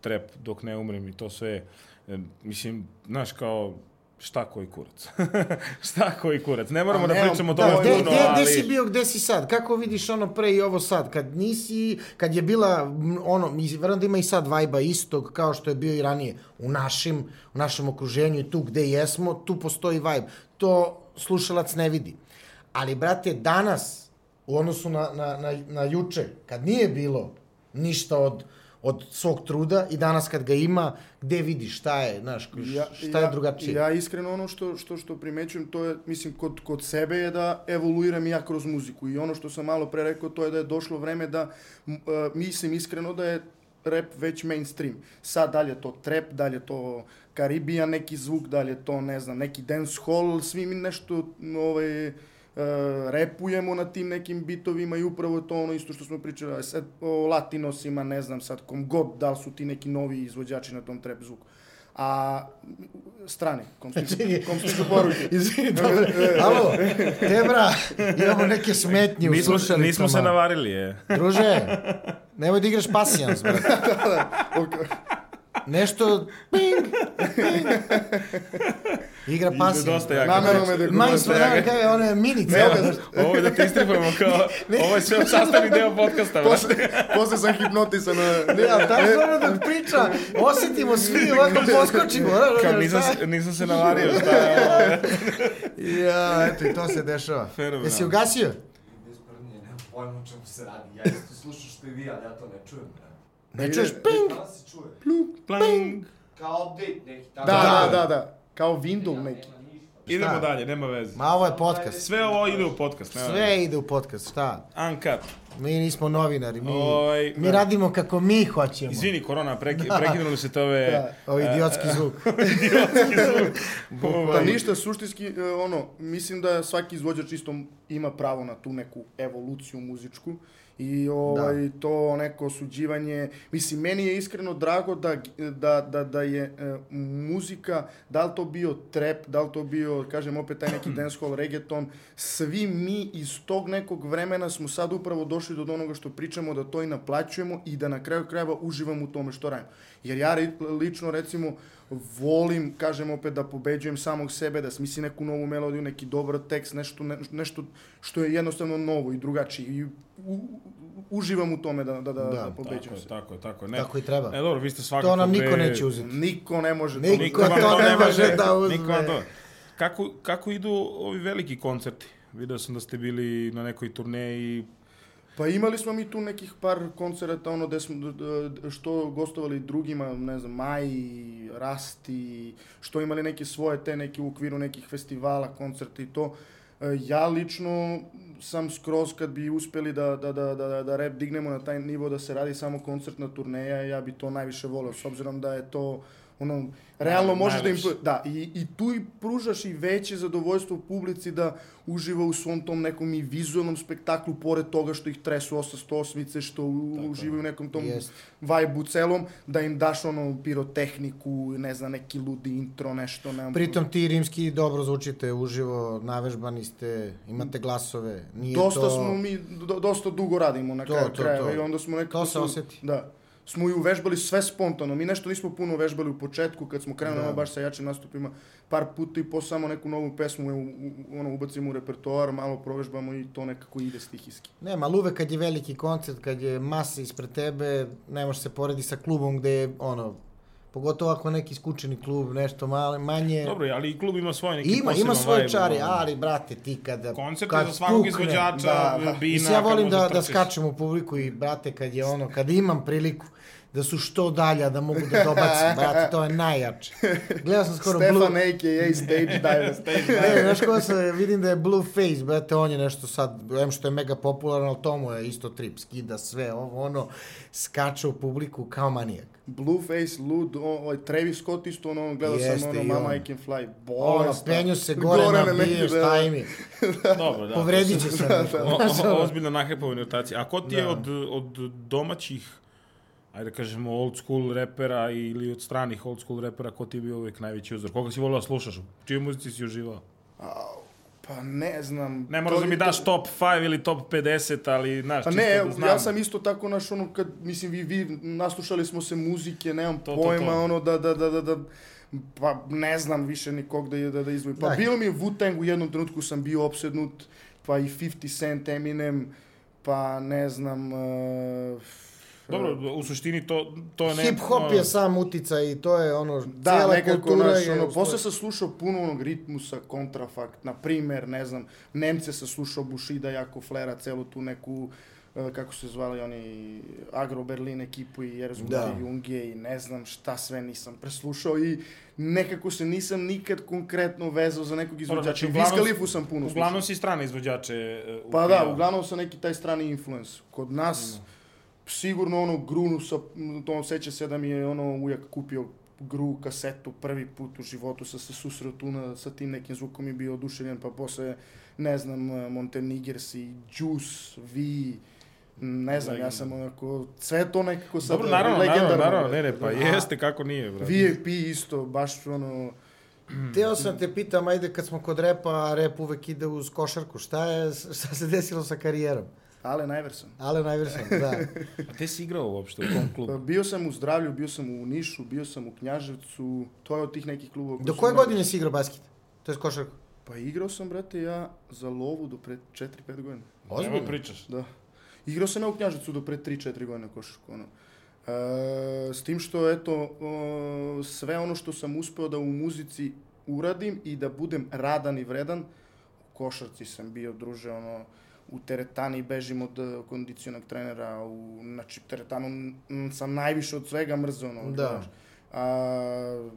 trep dok ne umrem i to sve. E, mislim, znaš, kao šta koji kurac? [LAUGHS] šta koji kurac? Ne moramo da pričamo o Da, tome puno, gde, ali... gde si bio, gde si sad? Kako vidiš ono pre i ovo sad? Kad nisi, kad je bila, ono, verujem da ima i sad vajba istog, kao što je bio i ranije, u našim, u našem okruženju i tu gde jesmo, tu postoji vajb. To slušalac ne vidi. Ali, brate, danas, u odnosu na, na, na, na juče, kad nije bilo ništa od, од сок труда и данас кад га има, где види шта е, знаеш, шта ја, е другачи. Ја искрено оно што што што примечувам тоа е, мислим код код себе е да еволуирам ја кроз музику и оно што сам мало пре рекол тоа е да е дошло време да мислим искрено да е реп веќе мейнстрим. Са дали е то треп, дали е то карибија неки звук, дали е то не знам, неки денс хол, сви ми нешто овој e, repujemo na tim nekim bitovima i upravo je to ono isto što smo pričali a sad o latinosima, ne znam sad kom god, da li su ti neki novi izvođači na tom trap zvuku. A strani, kom stižu, kom stižu poruke. [LAUGHS] Izvini, dobro. Alo, Tebra, imamo neke smetnje u Nismo, nismo se navarili, je. Druže, nemoj da igraš pasijans, brate. [LAUGHS] Ok. Nešto, ping, ping. Igra pasijans. dosta jak. Namerno me da Manj smo, jak. da kaže, one minice. Ga, znaš. Ovo je da te istripujemo kao, [LAUGHS] ovo je sve sastavni deo podcasta, Posle, [LAUGHS] posle sam hipnotisan na... Ne, ali tako ono da priča, osjetimo svi, ovako poskočimo. Kao nisam, nisam se navario, šta je ovo? Ja, eto, i to se dešava. Fenomenalno. Jesi ugasio? Bez prnje, nemam pojma o čemu se radi. Ja isto slušam što i vi, ali ja to ne čujem. Ne. Ne čuješ ping? Da čuje? Plang. Kao update neki. tako. Da, da, da, da. Kao Windle neki. Idemo dalje, nema veze. Ma ovo je podcast. Sve ovo ide u podcast, nema veze. Sve ide u podcast, šta? Uncut. Mi nismo novinari, mi, Oj, mi da. radimo kako mi hoćemo. Izvini, korona, preki, prekinuli se te ove... Da. Ovo je idiotski [LAUGHS] zvuk. idiotski zvuk. [LAUGHS] Pa Ovaj, ništa, suštinski, e, ono, mislim da svaki izvođač isto ima pravo na tu neku evoluciju muzičku i ovaj, to neko osuđivanje, mislim, meni je iskreno drago da, da, da, da je e, muzika, da li to bio trap, da li to bio, kažem opet taj neki [CLEARS THROAT] dancehall, reggaeton, svi mi iz tog nekog vremena smo sad upravo došli do onoga što pričamo, da to i naplaćujemo i da na kraju krajeva uživamo u tome što radimo. Jer ja lično, recimo, volim, kažem opet, da pobeđujem samog sebe, da smislim neku novu melodiju, neki dobar tekst, nešto, ne, nešto što je jednostavno novo i drugačije. I u, u, uživam u tome da, da, da, Da, da, Tako pobeđujem je, se. tako je, tako je. Ne, Tako i treba. E, dobro, vi ste svakako... To nam niko neće uzeti. Niko ne može to. Niko Niko vam to ne može da uzme. Niko to. Kako, kako idu ovi veliki koncerti? Video sam da ste bili na nekoj turneji. Pa imali smo mi tu nekih par koncerata, ono, gde smo, što gostovali drugima, ne znam, Maji, Rasti, što imali neke svoje te neke u okviru nekih festivala, koncerta i to. E, Ja lično sam skroz kad bi uspeli da, da, da, da, da rap dignemo na taj nivo da se radi samo koncertna turneja, ja bi to najviše voleo, s obzirom da je to ono, realno možeš da im... Da, i, i tu i pružaš i veće zadovoljstvo publici da uživa u svom tom nekom i vizualnom spektaklu, pored toga što ih tresu 808-ice, što u, uživaju u nekom tom Jest. vibe-u celom, da im daš ono pirotehniku, ne znam, neki ludi intro, nešto, nemam... Pritom ti rimski dobro zvučite uživo, navežbani ste, imate glasove. Nije dosta to... smo mi, do, dosta dugo radimo na To, kraju to, krajeva i onda smo nekako... To se oseti. Da. Smo i uvežbali sve spontano. Mi nešto nismo puno vežbali u početku, kad smo krenuli Da. baš sa jačim nastupima, par puta i po samo neku novu pesmu u, u, ono, ubacimo u repertoar, malo provežbamo i to nekako ide stihijski. Nema, ali uvek kad je veliki koncert, kad je masa ispred tebe, ne može se poredi sa klubom gde je, ono, pogotovo ako je neki skučeni klub, nešto male, manje... Dobro, ali i klub ima svoj neki Ima, ima svoje vibe, čari, ono. ali, brate, ti kada... Koncert kad je za svakog izvođača, da, da. bina, Mislim, ja volim da, da skačem u publiku i, brate, kad je ono, kad imam priliku da su što dalje, da mogu da dobacim, [LAUGHS] brate, to je najjače. Gledao sam skoro Blue... Stefan a.k.a. Stage Diver. [LAUGHS] Ne, znaš ko se, vidim da je Blueface, brate, on je nešto sad, em što je mega popularan, ali to mu je isto trip, skida sve, ovo, ono, skače u publiku kao manijak. Blueface, Lud, o, ovaj Travis Scott isto, ono, gledao Jeste, sam ono Mama on. I Can Fly, Ono, bolest. penju se gore, Gore na neki, biješ, da. šta im je. [LAUGHS] Dobro, da. Povredit će se. O, o, ozbiljno nahepovani rotacije. A ko ti je Da. od, od domaćih, ajde da kažemo, old school repera ili od stranih old school repera, ko ti je bio uvijek najveći uzor? Koga si volio da slušaš? U čijoj muzici si uživao? Au, Pa ne znam. Ne moraš To- da mi daš top 5 ili top 50, ali, znaš, Pa čisto ne, da znam. ja sam isto tako naš ono kad mislim vi vi naslušali smo se muzike, nemam To, to, pojma to. ono da da da da da pa ne znam više nikog da da da izdvojim. Pa Da. bilo mi je Wu-Tang u jednom trenutku sam bio opsednut, pa i 50 Cent, Eminem, pa ne znam uh, Dobro, u suštini to, to ne... Hip hop ono, je sam uticaj i to je ono, Da, cijela nekako, kultura naš, je... ono, posle sam slušao puno onog ritmusa, kontrafakt, na primer, ne znam, Nemce sam slušao Bushida, jako flera, celu tu neku, e, kako se zvali oni, Agro Berlin ekipu i Erzberg Da. i Junge i ne znam šta sve nisam preslušao i nekako se nisam nikad konkretno vezao za nekog znači, izvođača. Wiz Khalifu sam puno slušao. Uglavnom si strane izvođače e, Pa da, uglavnom sam neki taj strani influence. Kod nas, sigurno ono Grunu sa, to seća se da mi je ono ujak kupio Gru kasetu prvi put u životu sam se susreo tu na, sa tim nekim zvukom i bio oduševljen, pa posle, ne znam, Montenegers i Juice, Vi, ne znam, ja sam onako, sve to nekako sad Dobro, naravno, naravno, legendarno, naravno, ne, ne, pa Da. jeste, kako nije, brate. VIP isto, baš ono, Teo sam te pitam, ajde kad smo kod repa, a rep uvek ide uz košarku, šta je, šta se desilo sa karijerom? Ale Najverson. Ale najvršan, da. [LAUGHS] A te si igrao uopšte u tom Pa, klubu? Bio sam u Zdravlju, bio sam u Nišu, bio sam u Knjaževcu, to je od tih nekih klubova. Do koje godine si igrao basket? To je košarku. Pa igrao sam, brate, ja za lovu do pre 4-5 godina. Ozbiljno? Nema pričaš. Da. Igrao sam ja u Knjaževcu do pre 3-4 godine košarku, ono. E, s tim što, eto, o, sve ono što sam uspeo da u muzici uradim i da budem radan i vredan, u košarci sam bio, druže, ono, u teretani bežim od eh, kondicionog trenera, u, znači, teretanu sam najviše od svega mrzeo, ono, Da. znaš. A,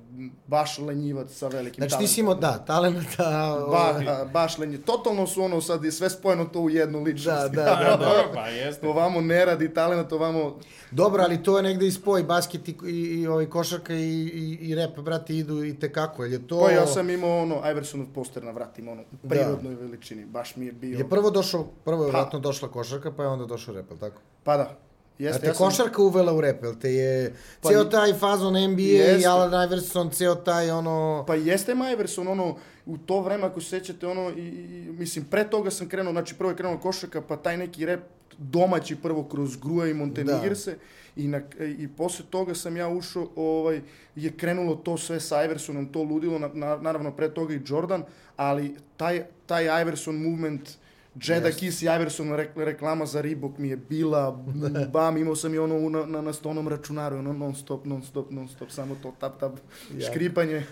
baš lenjivac sa velikim Znači ti si imao, da, talenta... Ba, ovaj, a, baš lenje. Totalno su ono sad je sve spojeno to u jednu ličnost. Da, da, [LAUGHS] da. Dobro, pa jeste. ovamo ne radi talent, ovamo... Dobro, ali to je negde i spoj, basket i, i, i ovaj košarka i, i, i rep, brate, idu i tekako, jer je to... Pa ja sam imao ono, Iversonov poster na vratima, ono, u prirodnoj veličini. Baš mi je bio... Je prvo došao, prvo je Pa. vjerojatno došla košarka, pa je onda došao rep, ali tako? Pa da. Jeste, te ja sam- košarka uvela u rep, jel te je Pa ceo i- taj fazon NBA i Jeste. Allen Iverson, ceo taj ono... Pa jeste Iverson, ono, u to vreme, ako se sećate, ono, i, i, mislim, pre toga sam krenuo, znači prvo je krenuo košarka, pa taj neki rep domaći prvo kroz Grua i Montenegrse i, na, i posle toga sam ja ušao, ovaj, je krenulo to sve sa Iversonom, to ludilo, na, na, naravno pre toga i Jordan, ali taj, taj Iverson movement, Jada Jeste. Kiss i Iverson rek, reklama za Reebok mi je bila, [LAUGHS] bam, imao sam i ono na, na, na stonom računaru, ono non stop, non stop, non stop, samo to tap, tap, Ja. škripanje,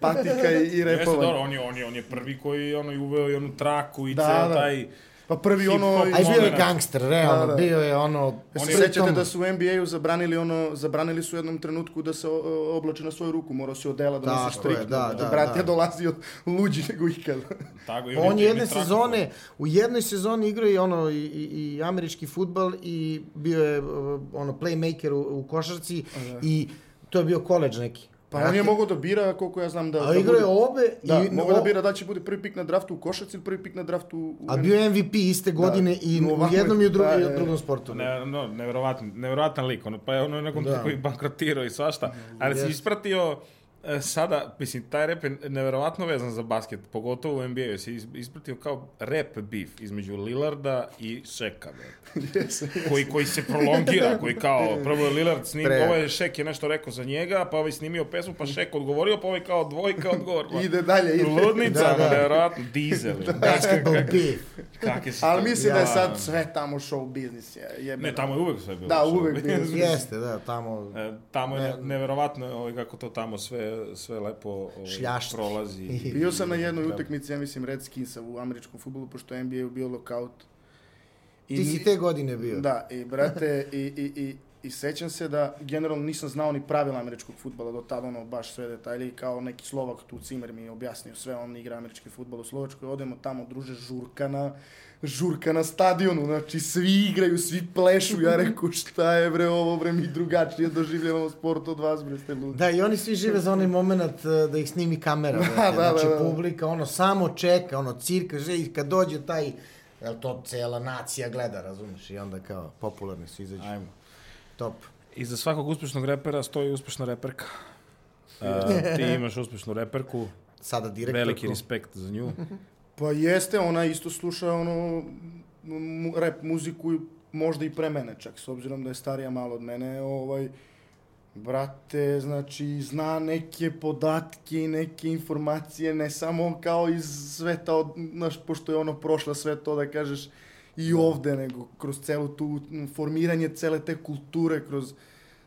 patika i, i Jeste, repovanje. dobro, on je, on je, on je prvi koji ono, i uveo i onu traku i Da, ceo da. taj... Pa prvi ono... A i bio je gangster, realno, Da, da. bio je ono... Jel On se je- sećate da su u NBA-u zabranili ono, zabranili su u jednom trenutku da se oblači na svoju ruku, morao se odela da Tako je, striktno. da, da, Brat da. je dolazio luđi nego ikad. [LAUGHS] Tako, i On je jedne traku. sezone, u jednoj sezoni igrao i ono i, i, i američki futbal i bio je uh, ono playmaker u, u košarci da. i to je bio koleđ neki. Pa on je mogao da bira, koliko ja znam, da... A igrao je bude- obe Da, i mogao da bira da će bude prvi pik na draftu u košarci ili prvi pik na draftu u... a bio je MVP iste godine i No, u jednom i u, dru, da, i da, u da. drugom sportu. Ne, no, nevjerovatno, nevjerovatan lik, ono, pa je ono nakon Da. da. koji bankrotirao i svašta, ali si Jeste. ispratio sada, mislim, taj rep je nevjerovatno vezan za basket, pogotovo u NBA-u, is- ispratio kao rep beef između Lillarda i Šeka, [LAUGHS] koji, koji se prolongira, koji kao, [LAUGHS] prvo je Lillard snim, Pre- ovaj Šek je nešto rekao za njega, pa ovaj snimio pesmu, pa Šek odgovorio, pa ovaj kao dvojka odgovor. Pa. Ide dalje, ide. Ludnica, Da, da, [LAUGHS] da. nevjerovatno, dizel. Basketball beef. Kakve su Ali mislim da je Ja. sad sve tamo show biznis. Je, jebeno. Ne, tamo je uvek sve bilo. Da, uvek bilo. Jeste, da, tamo... E, tamo je ne, neverovatno ovaj, kako to tamo sve, sve lepo ovaj, Šljašti. prolazi. [LAUGHS] Bio sam na jednoj Da. utakmici, ja mislim, Redskinsa u američkom futbolu, pošto je NBA bio lockout. I Ti si te godine bio. Da, i brate, i, i, i, i sećam se da generalno nisam znao ni pravila američkog futbala do tada, ono, baš sve detalje, i kao neki Slovak tu Cimer mi je objasnio sve, on igra američki futbol u Slovačkoj, odemo tamo, druže, žurka na, žurka na stadionu, znači svi igraju, svi plešu, ja reku šta je bre ovo bre, mi drugačije doživljavamo sport od vas bre, ste ludi. Da, i oni svi žive za onaj moment uh, da ih snimi kamera. [LAUGHS] Da, brate. da, znači, da, da. publika, ono, samo čeka, ono, cirka, že, i kad dođe taj, jel to cela nacija gleda, razumiješ, i onda kao, popularni su izađu. Ajmo. Top. Iza svakog uspešnog repera stoji uspešna reperka. E, [LAUGHS] ti imaš uspešnu reperku, Sada direktorku. veliki respekt za nju. [LAUGHS] Pa jeste, ona isto sluša ono rap muziku i možda i pre mene čak, s obzirom da je starija malo od mene, ovaj, brate, znači, zna neke podatke i neke informacije, ne samo kao iz sveta, od, znaš, pošto je ono prošla sve to, da kažeš, i ovde, nego kroz celu tu formiranje cele te kulture, kroz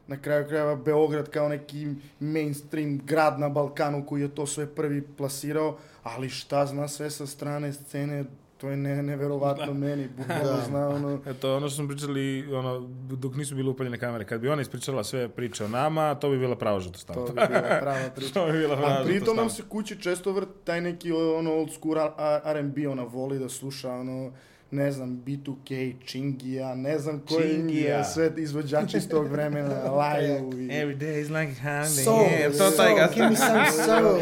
na kraju krajeva Beograd kao neki mainstream grad na Balkanu koji je to sve prvi plasirao, ali šta zna sve sa strane scene, to je ne, neverovatno meni, [LAUGHS] bukvalno Da. zna ono... Eto, ono što smo pričali, ono, dok nisu bile upaljene kamere, kad bi ona ispričala sve priče o nama, to bi bila prava žuta To bi bila prava [LAUGHS] priča. to bi bila prava A pritom nam se kući često vrt taj neki ono old school R&B, ona voli da sluša ono ne znam, B2K, Chingija, ne znam koji je sve izvođači iz tog vremena, [LAUGHS] Laju i... Every day is like Sunday. Soul, Yeah, to soul, taj give me some [LAUGHS] soul,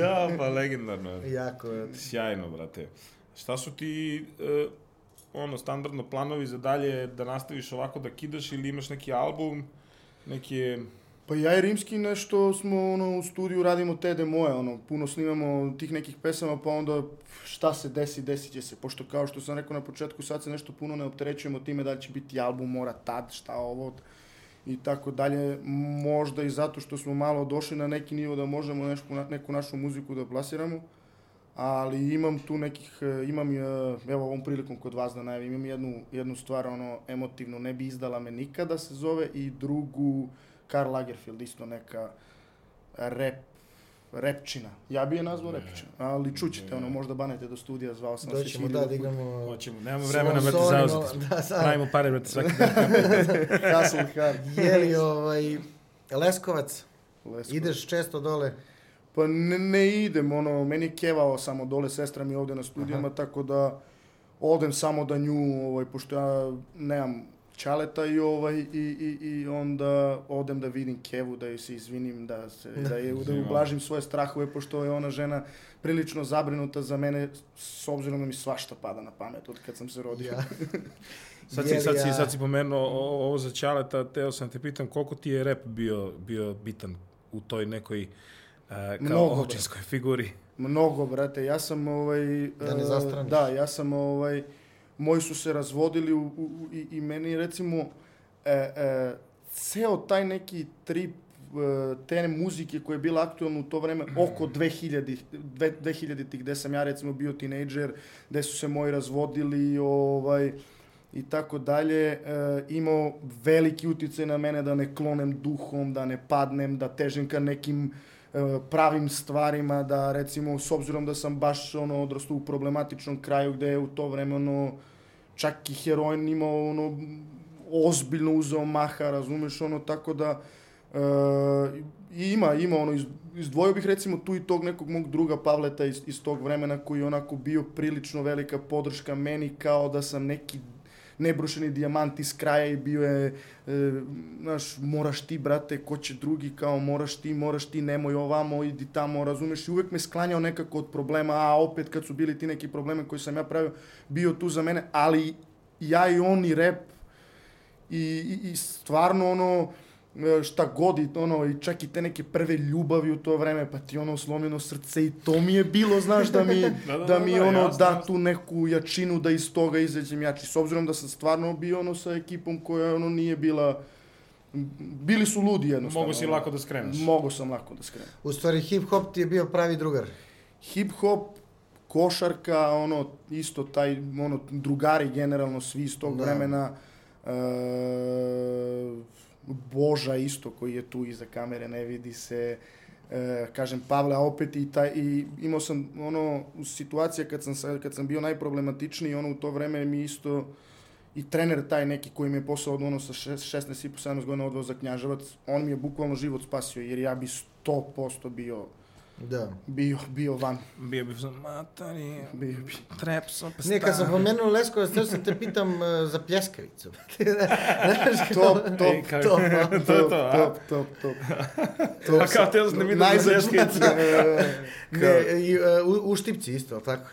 ja, pa legendarno. Jako je. Sjajno, brate. Šta su ti, e, ono, standardno planovi za dalje, da nastaviš ovako da kidaš ili imaš neki album, neke... Pa ja i Rimski nešto smo ono, u studiju radimo te demoje, ono, puno snimamo tih nekih pesama, pa onda šta se desi, desit će se. Pošto kao što sam rekao na početku, sad se nešto puno ne opterećujemo time da li će biti album, mora tad, šta ovo i tako dalje. Možda i zato što smo malo došli na neki nivo da možemo nešku, neku našu muziku da plasiramo. Ali imam tu nekih, e, imam, e, evo ovom prilikom kod vas da najavim, imam jednu, jednu stvar, ono, emotivnu, ne bi izdala me nikada se zove, i drugu, Karl Lagerfeld, isto neka rep, repčina. Ja bi je nazvao repčina, ali čućete, ono, možda banete do studija, zvao sam se Doćemo svidio. da, da igramo... Hoćemo, nemamo vremena, brate, zauzeti. Da, sad. Pravimo pare, brate, [LAUGHS] svaki dan. Castle Hard. Je li ovaj... Leskovac, Lesko. ideš često dole? Pa ne, ne idem, ono, meni je kevao samo dole, sestra mi je ovde na studijama, tako da odem samo da nju, ovaj, pošto ja nemam Čaleta i ovaj i, i, i onda odem da vidim Kevu, da joj se izvinim, da se da je da ublažim svoje strahove pošto je ona žena prilično zabrinuta za mene s obzirom da mi svašta pada na pamet od kad sam se rodio. Ja. [LAUGHS] Sad si, sad si, sad si pomenuo o- ovo za Ćaleta, teo sam te pitam koliko ti je rap bio, bio bitan u toj nekoj uh, kao Mnogo, očinskoj figuri. Mnogo, brate. Ja sam ovaj... Da ne e, zastraniš. Da, ja sam ovaj... Moji su se razvodili u, u, i, i meni recimo e, e, ceo taj neki trip e, te muzike koja je bila aktualna u to vreme oko 2000 dve- 2000-ih gde sam ja recimo bio tinejdžer, gde su se moji razvodili ovaj i tako dalje, e, imao veliki uticaj na mene da ne klonem duhom, da ne padnem, da težim ka nekim e, pravim stvarima, da recimo s obzirom da sam baš ono odrastao u problematičnom kraju gde je u to vreme ono čak i heroin imao ono ozbiljno uzeo maha, razumeš, ono, tako da e, ima, ima ono, iz, izdvojio bih recimo tu i tog nekog mog druga Pavleta iz, iz tog vremena koji je onako bio prilično velika podrška meni kao da sam neki nebrušeni dijamant iz kraja i bio je, e, moraš ti, brate, ko će drugi, kao moraš ti, moraš ti, nemoj ovamo, idi tamo, razumeš, i uvek me sklanjao nekako od problema, a opet kad su bili ti neki problemi koji sam ja pravio, bio tu za mene, ali ja i on i rep i, i, i stvarno ono, šta god i ono, i čak i te neke prve ljubavi u to vreme, pa ti ono slomljeno srce i to mi je bilo, znaš, da mi, Da, [LAUGHS] da, da, da, mi da, ono jasno, da jasno. tu neku jačinu da iz toga izađem jači. S obzirom da sam stvarno bio ono sa ekipom koja ono nije bila, bili su ludi jednostavno. Mogu si lako da skreneš. Mogu sam lako da skrenem. U stvari, hip-hop ti je bio pravi drugar. hip hop, košarka, ono, isto taj, ono, drugari generalno, svi iz tog Da. vremena, e, Boža isto koji je tu iza kamere, ne vidi se, e, kažem Pavle, a opet i taj, i imao sam ono, situacija kad sam, sa- kad sam bio najproblematičniji, ono, u to vreme mi isto, i trener taj neki koji mi je posao ono sa šest- 16 i po 17 godina odveo za Knjaževac, on mi je bukvalno život spasio, jer ja bi 100% bio Da. bio, bio van. Bio bi sam, matari, Bio bi. trepso, pa Ne, kad sam pomenuo Leskovac, teo sam te pitam uh, za pljeskavicu. [LAUGHS] Znaš, Top, [LAUGHS] top, Ej, kako- top, to je to, a? top, top, top. A kao teo sam da vidim za Najzad- pljeskavicu. [LAUGHS] Ne, i, uh, u, u Štipci isto, ali tako?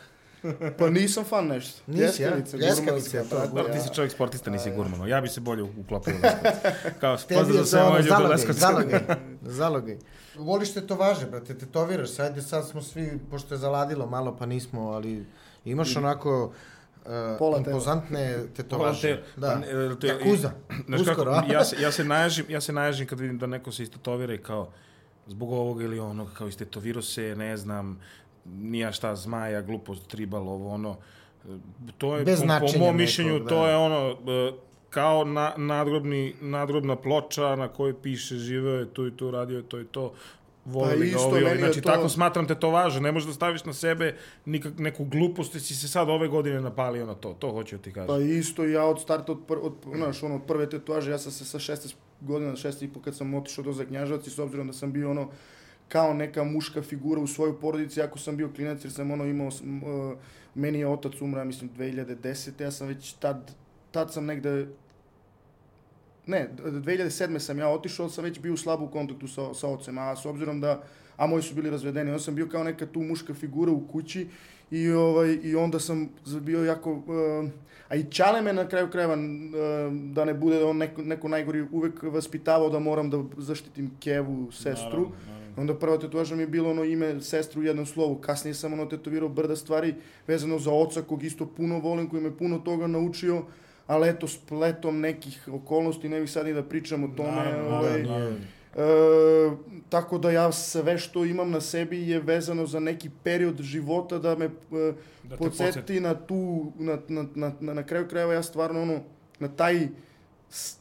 Pa nisam fan nešto. Nisi, ja? Gurmanska, to. tako, Dobro, ti si čovjek sportista, nisi gurman. Ja bi se bolje uklopio u Leskovac. Kao, pozdrav za sve to moje ljude u zalogaj, Leskovcu. Zalogaj, zalogaj. Voliš tetovaže, brate, tetoviraš se, ajde sad smo svi, pošto je zaladilo malo, pa nismo, ali imaš onako uh, Pola impozantne [LAUGHS] tetovaže. Te- Da, pa ne, to je- Yakuza, [LAUGHS] Znaš uskoro, kako, ja se, ja se naježim, ja se naježim kad vidim da neko se istotovira i kao zbog ovoga ili onoga, kao istetovirao se, ne znam, nija šta, zmaja, glupost, tribal, ovo ono. To je, Bez po, po mom mišljenju, nekog, to da. je ono, e, kao na, nadgrobni, nadgrobna ploča na kojoj piše živeo je tu i tu, radio je to i to, voleli Pa ga isto, ovi, ovi. Znači, to- tako smatram tetovaže. Ne možeš da staviš na sebe nikak, neku glupost, jer si se sad ove godine napalio na to. To hoću da ti kažem. Pa isto ja od starta, od, pr, od, znaš, ono, od prve tetovaže, ja sam se sa 16 godina, 16 i po kad sam otišao do Zaknjaževac i s obzirom da sam bio ono, kao neka muška figura u svojoj porodici, ako sam bio klinac jer sam ono imao, sam, uh, meni je otac umra, mislim, 2010. Ja sam već tad, tad sam negde, ne, 2007. sam ja otišao, ali sam već bio u slabu kontaktu sa, sa ocem, a s obzirom da, a moji su bili razvedeni, onda sam bio kao neka tu muška figura u kući i, ovaj, i onda sam bio jako, uh, a i Čale me na kraju krajeva, uh, da ne bude on neko, neko najgori, uvek vaspitavao da moram da zaštitim Kevu, sestru. Naravno, naravno. Onda prva tetovaža mi je bilo ono ime sestre u jednom slovu. Kasnije sam ono tetovirao brda stvari vezano za oca kog isto puno volim, koji me puno toga naučio. Ali eto, spletom nekih okolnosti, ne bih sad ni da pričam o tome. Naravno, ovaj, naravno, naravno. E, tako da ja sve što imam na sebi je vezano za neki period života da me e, Da podsjeti podsjeti. na tu, na, na, na, na, na kraju krajeva ja stvarno ono, na taj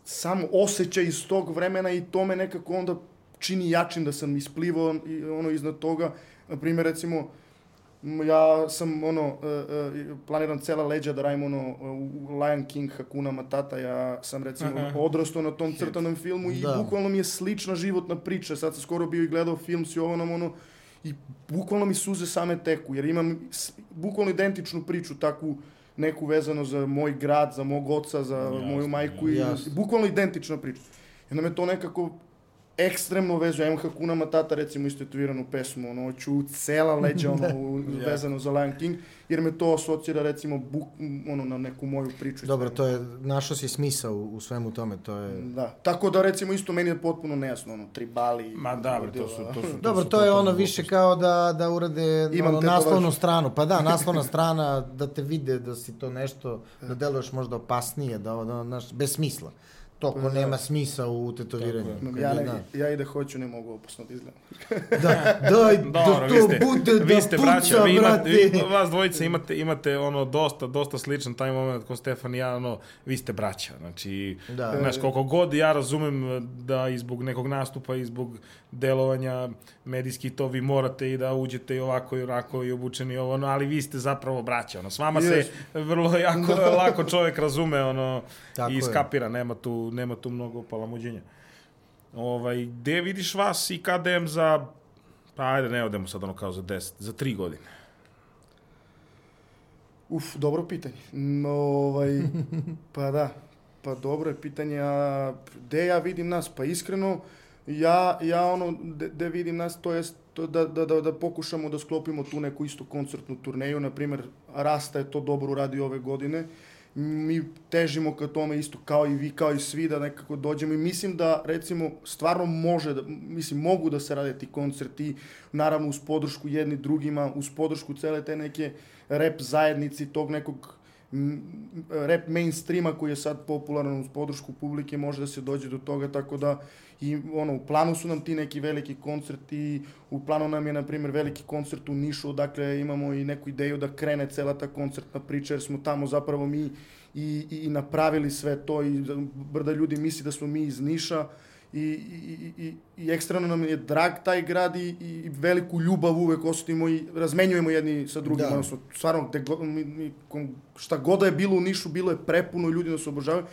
sam osjećaj iz tog vremena i to me nekako onda čini jačim da sam isplivao i ono iznad toga. Na primjer, recimo, m, ja sam ono, e, e, planiram cela leđa da radim ono, u Lion King Hakuna Matata, ja sam recimo Aha. odrastao na tom crtanom filmu i Da. bukvalno mi je slična životna priča. Sad sam skoro bio i gledao film s Jovanom, ono, i bukvalno mi suze same teku, jer imam bukvalno identičnu priču takvu neku vezano za moj grad, za mog oca, za Jasno, moju majku i bukvalno identična priča. I onda me to nekako ekstremno vezuje. Ja imam Hakuna Matata recimo istetoviranu pesmu, ono, hoću cela leđa, ono, [LAUGHS] u- Ja. vezano za Lion King, jer me to asocira recimo buk, ono, na neku moju priču. Dobro, to je, našao si smisao u, u svemu tome, to je... Da, tako da recimo isto meni je potpuno nejasno, ono, tribali. Ma da, bre, to su, to su, to Dobro, su to je ono više kao da, da urade Imam ono, naslovnu stranu. Pa da, [LAUGHS] naslovna strana, da te vide da si to nešto, da deluješ možda opasnije, da, da, znaš, bez smisla. To ko da. nema smisa u tetoviranju. Ja, ne, da. ja i da hoću ne mogu opasno da izgledam. [LAUGHS] Da, daj, da vi to ste, bude vi da ste puca, braća, vi imate, vi, vas dvojice imate, imate ono dosta, dosta sličan taj moment ko Stefan i ja, ono, vi ste braća, znači, Da. znaš, koliko god ja razumem da i zbog nekog nastupa i zbog delovanja medijski to vi morate i da uđete i ovako i onako i obučeni i ovo, ono, ali vi ste zapravo braća, ono, s vama se Jes. vrlo jako lako čovjek razume, ono, Tako i je. skapira, nema tu, nema tu mnogo palamuđenja. Ovaj, gde vidiš vas i KDM za, pa ajde, ne odemo sad ono kao za 10, za 3 godine. Uf, dobro pitanje. No, ovaj, [LAUGHS] pa da, pa dobro je pitanje, a gde ja vidim nas? Pa iskreno, ja, ja ono, de, de vidim nas, to jest to da, da, da, da pokušamo da sklopimo tu neku istu koncertnu turneju, na primjer, Rasta je to dobro uradio ove godine, mi težimo ka tome isto kao i vi, kao i svi, da nekako dođemo. I mislim da, recimo, stvarno može, da, mislim, mogu da se rade ti koncerti, naravno uz podršku jedni drugima, uz podršku cele te neke rap zajednici, tog nekog rap mainstreama koji je sad popularan uz podršku publike, može da se dođe do toga, tako da i ono, u planu su nam ti neki veliki koncerti, u planu nam je, na primjer, veliki koncert u Nišu, dakle imamo i neku ideju da krene cela ta koncertna priča, jer smo tamo zapravo mi i, i, i napravili sve to i brda ljudi misli da smo mi iz Niša i, i, i, i ekstremno nam je drag taj grad i, i veliku ljubav uvek osetimo i razmenjujemo jedni sa drugima, Da. odnosno stvarno gde go- mi, mi, kom- šta god da je bilo u Nišu, bilo je prepuno, ljudi nas obožavaju.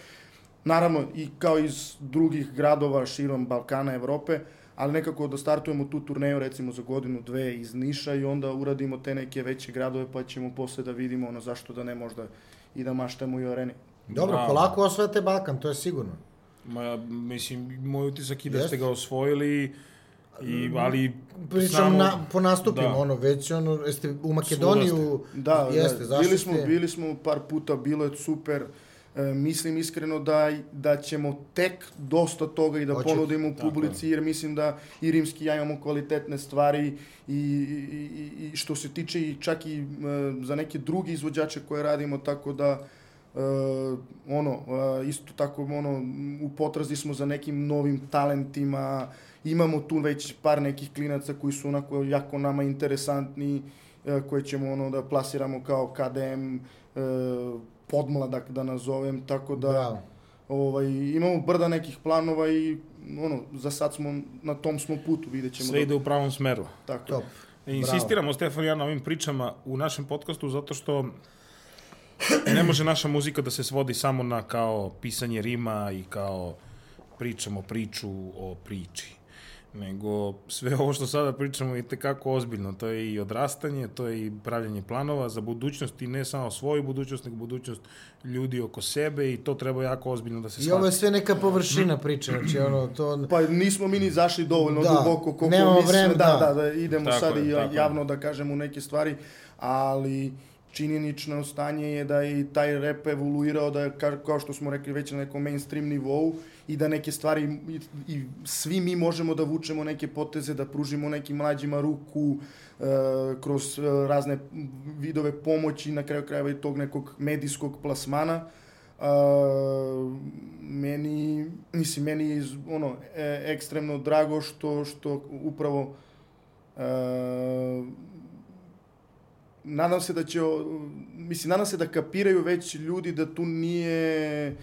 Naravno, i kao iz drugih gradova širom Balkana, Evrope, ali nekako da startujemo tu turneju recimo za godinu, dve iz Niša i onda uradimo te neke veće gradove pa ćemo posle da vidimo ono zašto da ne možda i da maštamo i o areni. Dobro, Bravo. polako osvajate Balkan, to je sigurno. Ma, mislim, moj utisak je da ste ga osvojili, i, ali... Pričam samo- na, po nastupima, Da. ono, već ono, jeste u Makedoniju, Da, jeste, da. zašli Bili smo, bili smo par puta, bilo je super. E, mislim iskreno da, da ćemo tek dosta toga i da Hoće- ponudimo u publici, jer mislim da i Rimski ja imamo kvalitetne stvari i, i, i, i što se tiče i čak i e, za neke druge izvođače koje radimo, tako da e, ono, e, isto tako ono, u potrazi smo za nekim novim talentima, imamo tu već par nekih klinaca koji su onako jako nama interesantni, e, koje ćemo ono da plasiramo kao KDM e, podmladak da nazovem, tako da Bravo. ovaj, imamo brda nekih planova i ono, za sad smo na tom smo putu, vidjet ćemo. Sve ide u pravom smeru. Tako. Top. Insistiramo, Stefan i ja, na ovim pričama u našem podcastu, zato što ne može naša muzika da se svodi samo na kao pisanje rima i kao pričamo priču o priči. Nego sve ovo što sada pričamo je tekako ozbiljno. To je i odrastanje, to je i pravljanje planova za budućnost i ne samo svoju budućnost, nego budućnost ljudi oko sebe i to treba jako ozbiljno da se I shvati. ovo je sve neka površina priče, znači ono, to... Pa nismo mi ni zašli dovoljno Da, duboko koliko vreme, da, da. da, da, idemo Tako sad je, i tako je. javno da kažemo neke stvari, ali činjenično stanje je da je taj rep evoluirao, da je, ka- kao što smo rekli, već na nekom mainstream nivou i da neke stvari i, i svi mi možemo da vučemo neke poteze, da pružimo nekim mlađima ruku e, kroz e, razne vidove pomoći, na kraju krajeva i tog nekog medijskog plasmana. Uh, meni, mislim, meni je ono, e, ekstremno drago što, što upravo e, nadam se da će, mislim, nadam se da kapiraju već ljudi da tu nije e,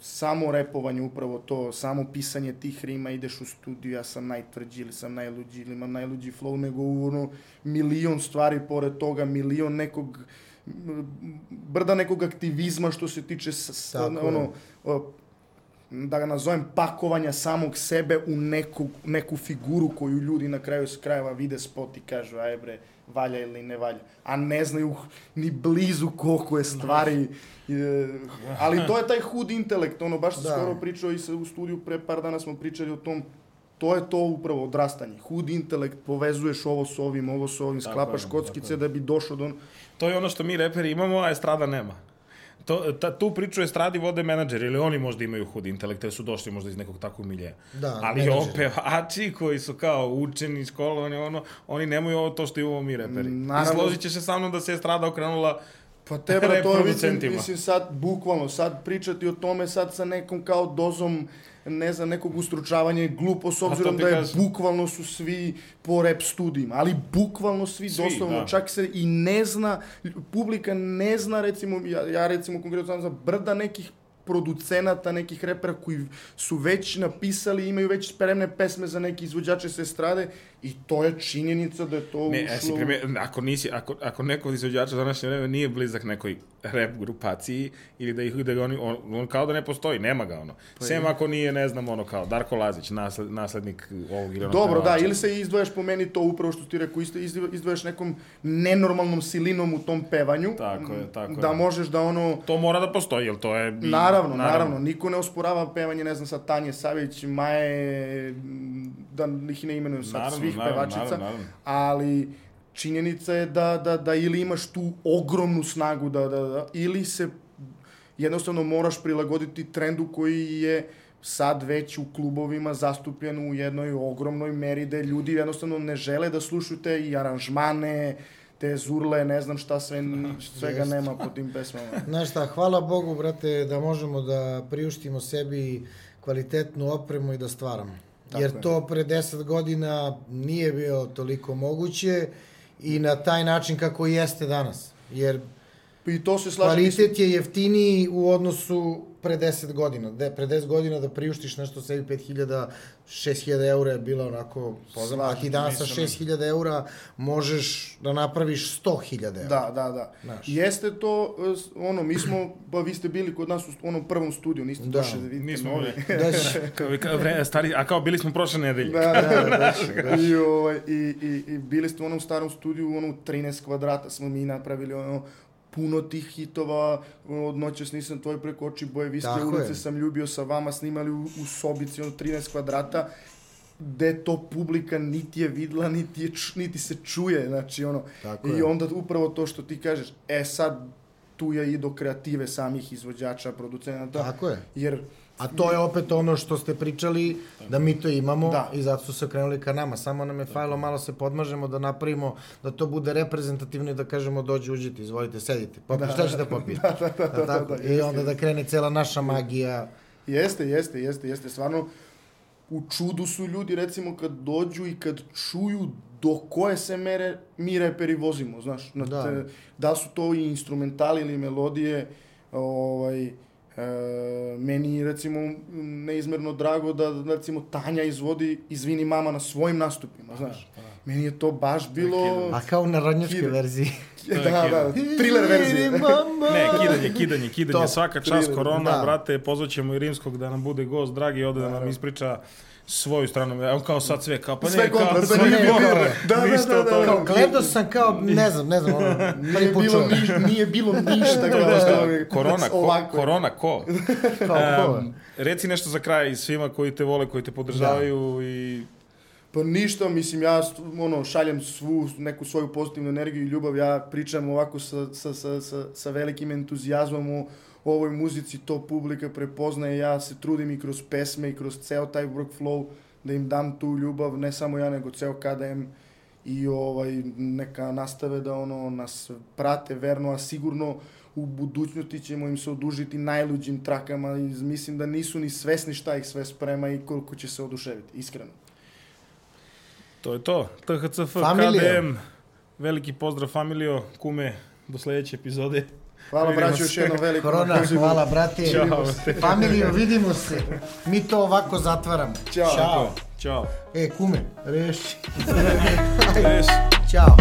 samo repovanje upravo to, samo pisanje tih rima, ideš u studiju, ja sam najtvrđi ili sam najluđi ili imam najluđi flow, nego ono, milion stvari pored toga, milion nekog brda nekog aktivizma što se tiče s, Tako ono, da ga nazovem, pakovanja samog sebe u neku, neku figuru koju ljudi na kraju s krajeva vide spot i kažu, aj bre, valja ili ne valja. A ne znaju ni blizu koliko je stvari. e, ali to je taj hud intelekt, ono, baš Da. skoro pričao i sa, u studiju, pre par dana smo pričali o tom, to je to upravo odrastanje. Hud intelekt, povezuješ ovo s ovim, ovo s ovim, Tako sklapaš je, kockice da bi došao do... on- To je ono što mi reperi imamo, a estrada nema. To, ta, tu priču estradi vode menadžeri, ili oni možda imaju hud intelekt, jer su došli možda iz nekog takvog miljeja. Da, Ali menadžeri. opevači koji su kao učeni, školovani, ono, oni nemaju ovo to što imamo mi reperi. Naravno. I složit ćeš se sa mnom da se estrada okrenula Pa te bra, Rap to je, mislim, mislim sad, bukvalno, sad pričati o tome sad sa nekom kao dozom, ne znam, nekog ustručavanja je glupo s obzirom da je kažem. bukvalno su svi po rap studijima, ali bukvalno svi, Svi, doslovno, da. čak se i ne zna, publika ne zna, recimo, ja, ja recimo konkretno znam za brda nekih producenata, nekih repera koji su već napisali, imaju već spremne pesme za neki izvođače sa estrade i to je činjenica da je to Ne, ušlo... e, si prime, ako, nisi, ako, ako neko od izvođača današnje vreme nije blizak nekoj rap grupaciji ili da ih da ga oni, on, on kao da ne postoji, nema ga ono. Pa Sem je. ako nije, ne znam, ono kao Darko Lazić, nasled, naslednik ovog ili onog Dobro, da, ili se izdvojaš po meni to upravo što ti rekao, isto izdvo- izdvojaš nekom nenormalnom silinom u tom pevanju. Tako je, tako Da je. možeš da ono... To mora da postoji, jel to je... Naravno, naravno, niko ne osporava pevanje, ne znam, sad Tanje Savić, Maje, da ih ne imenujem sad Naravno, svih naravno, pevačica, naravno, naravno. ali činjenica je da, da, da ili imaš tu ogromnu snagu da, da, da, ili se jednostavno moraš prilagoditi trendu koji je sad već u klubovima zastupljen u jednoj ogromnoj meri da ljudi jednostavno ne žele da slušaju te i aranžmane, te zurle, ne znam šta sve, svega nema po tim pesmama. [LAUGHS] Znaš šta, hvala Bogu, brate, da možemo da priuštimo sebi kvalitetnu opremu i da stvaramo. Tako Jer je. to pre 10 godina nije bilo toliko moguće i na taj način kako jeste danas. Jer I to se slaže, mislim, kvalitet je jeftiniji u odnosu pre 10 godina. De, pre 10 godina da priuštiš nešto sebi 5000, 6000 eura je bilo onako pozorno, a ti danas sa mislim. 6000 eura možeš da napraviš 100.000 eura. Da, da, da. Znaš. Jeste to, ono, mi smo, pa vi ste bili kod nas u onom prvom studiju, niste Da, došli da vidite Nismo bili. [LAUGHS] Da [LAUGHS] Kao, vre, stari, a kao bili smo prošle nedelje. [LAUGHS] Da, da, da. I, ovaj, i, i, I bili ste u onom starom studiju, ono, 13 kvadrata smo mi napravili, ono, puno tih hitova, od noćas nisam tvoj preko oči boje, vi ste Tako ulice je. sam ljubio sa vama, snimali u, u sobici, ono, 13 kvadrata, gde to publika niti je videla, niti, je, niti se čuje, znači, ono, Tako i je. onda upravo to što ti kažeš, e sad, tu je i do kreative samih izvođača, producenata, Tako je. jer A to je opet ono što ste pričali, da mi to imamo Da. i zato su se krenuli ka nama. Samo nam je fajlo, malo se podmažemo da napravimo, da to bude reprezentativno i da kažemo dođe, uđite, izvolite, sedite. Popijte, šta ćete popijeti? [LAUGHS] Da, da, da, tako? da, I onda da krene cela naša magija. Jeste, jeste, jeste, jeste. Stvarno, u čudu su ljudi, recimo, kad dođu i kad čuju do koje se mere mi reperi vozimo, znaš. Na Da. te, da su to i instrumentali ili melodije, ovaj, e, meni recimo neizmerno drago da recimo Tanja izvodi Izvini mama na svojim nastupima, znaš. Meni je to baš bilo... A kao u narodnjačkoj Kida. verziji. [LAUGHS] da, da, thriller verzije. Ne, kidanje, kidanje, kidanje, Top. svaka čast Thriller, korona, da. brate, pozvaćemo i Rimskog da nam bude gost, dragi, ovde da nam ispriča svoju stranu, evo kao sad sve, kao pa ne, Sve [LAUGHS] kontra, kao, sve nije bilo. Da, da, da, od da, toga. Kao, gledao sam kao, ne znam, ne znam, ono, [LAUGHS] Nije bilo, čuo. ni, nije bilo ništa kao što je- Korona, ko, ovako. korona, ko? [LAUGHS] Kao, ko? Em, reci nešto za kraj svima koji te vole, koji te podržavaju i Pa ništa, mislim, ja ono, šaljem svu neku svoju pozitivnu energiju i ljubav, ja pričam ovako sa, sa, sa, sa, sa velikim entuzijazmom o ovoj muzici, to publika prepoznaje, ja se trudim i kroz pesme i kroz ceo taj workflow da im dam tu ljubav, ne samo ja, nego ceo KDM i ovaj, neka nastave da ono, nas prate verno, a sigurno u budućnosti ćemo im se odužiti najluđim trakama i mislim da nisu ni svesni šta ih sve sprema i koliko će se oduševiti, iskreno. to je to. THCF, Familio. KDM, veliki pozdrav familio, kume, do sledeće epizode. Hvala braću još jednom veliko. na Korona, pozivu. hvala brate. Ćao. Familijo, vidimo se. Mi to ovako zatvaramo. Ćao. Ćao. Ćao. E, kume, reši. Reš. Ćao.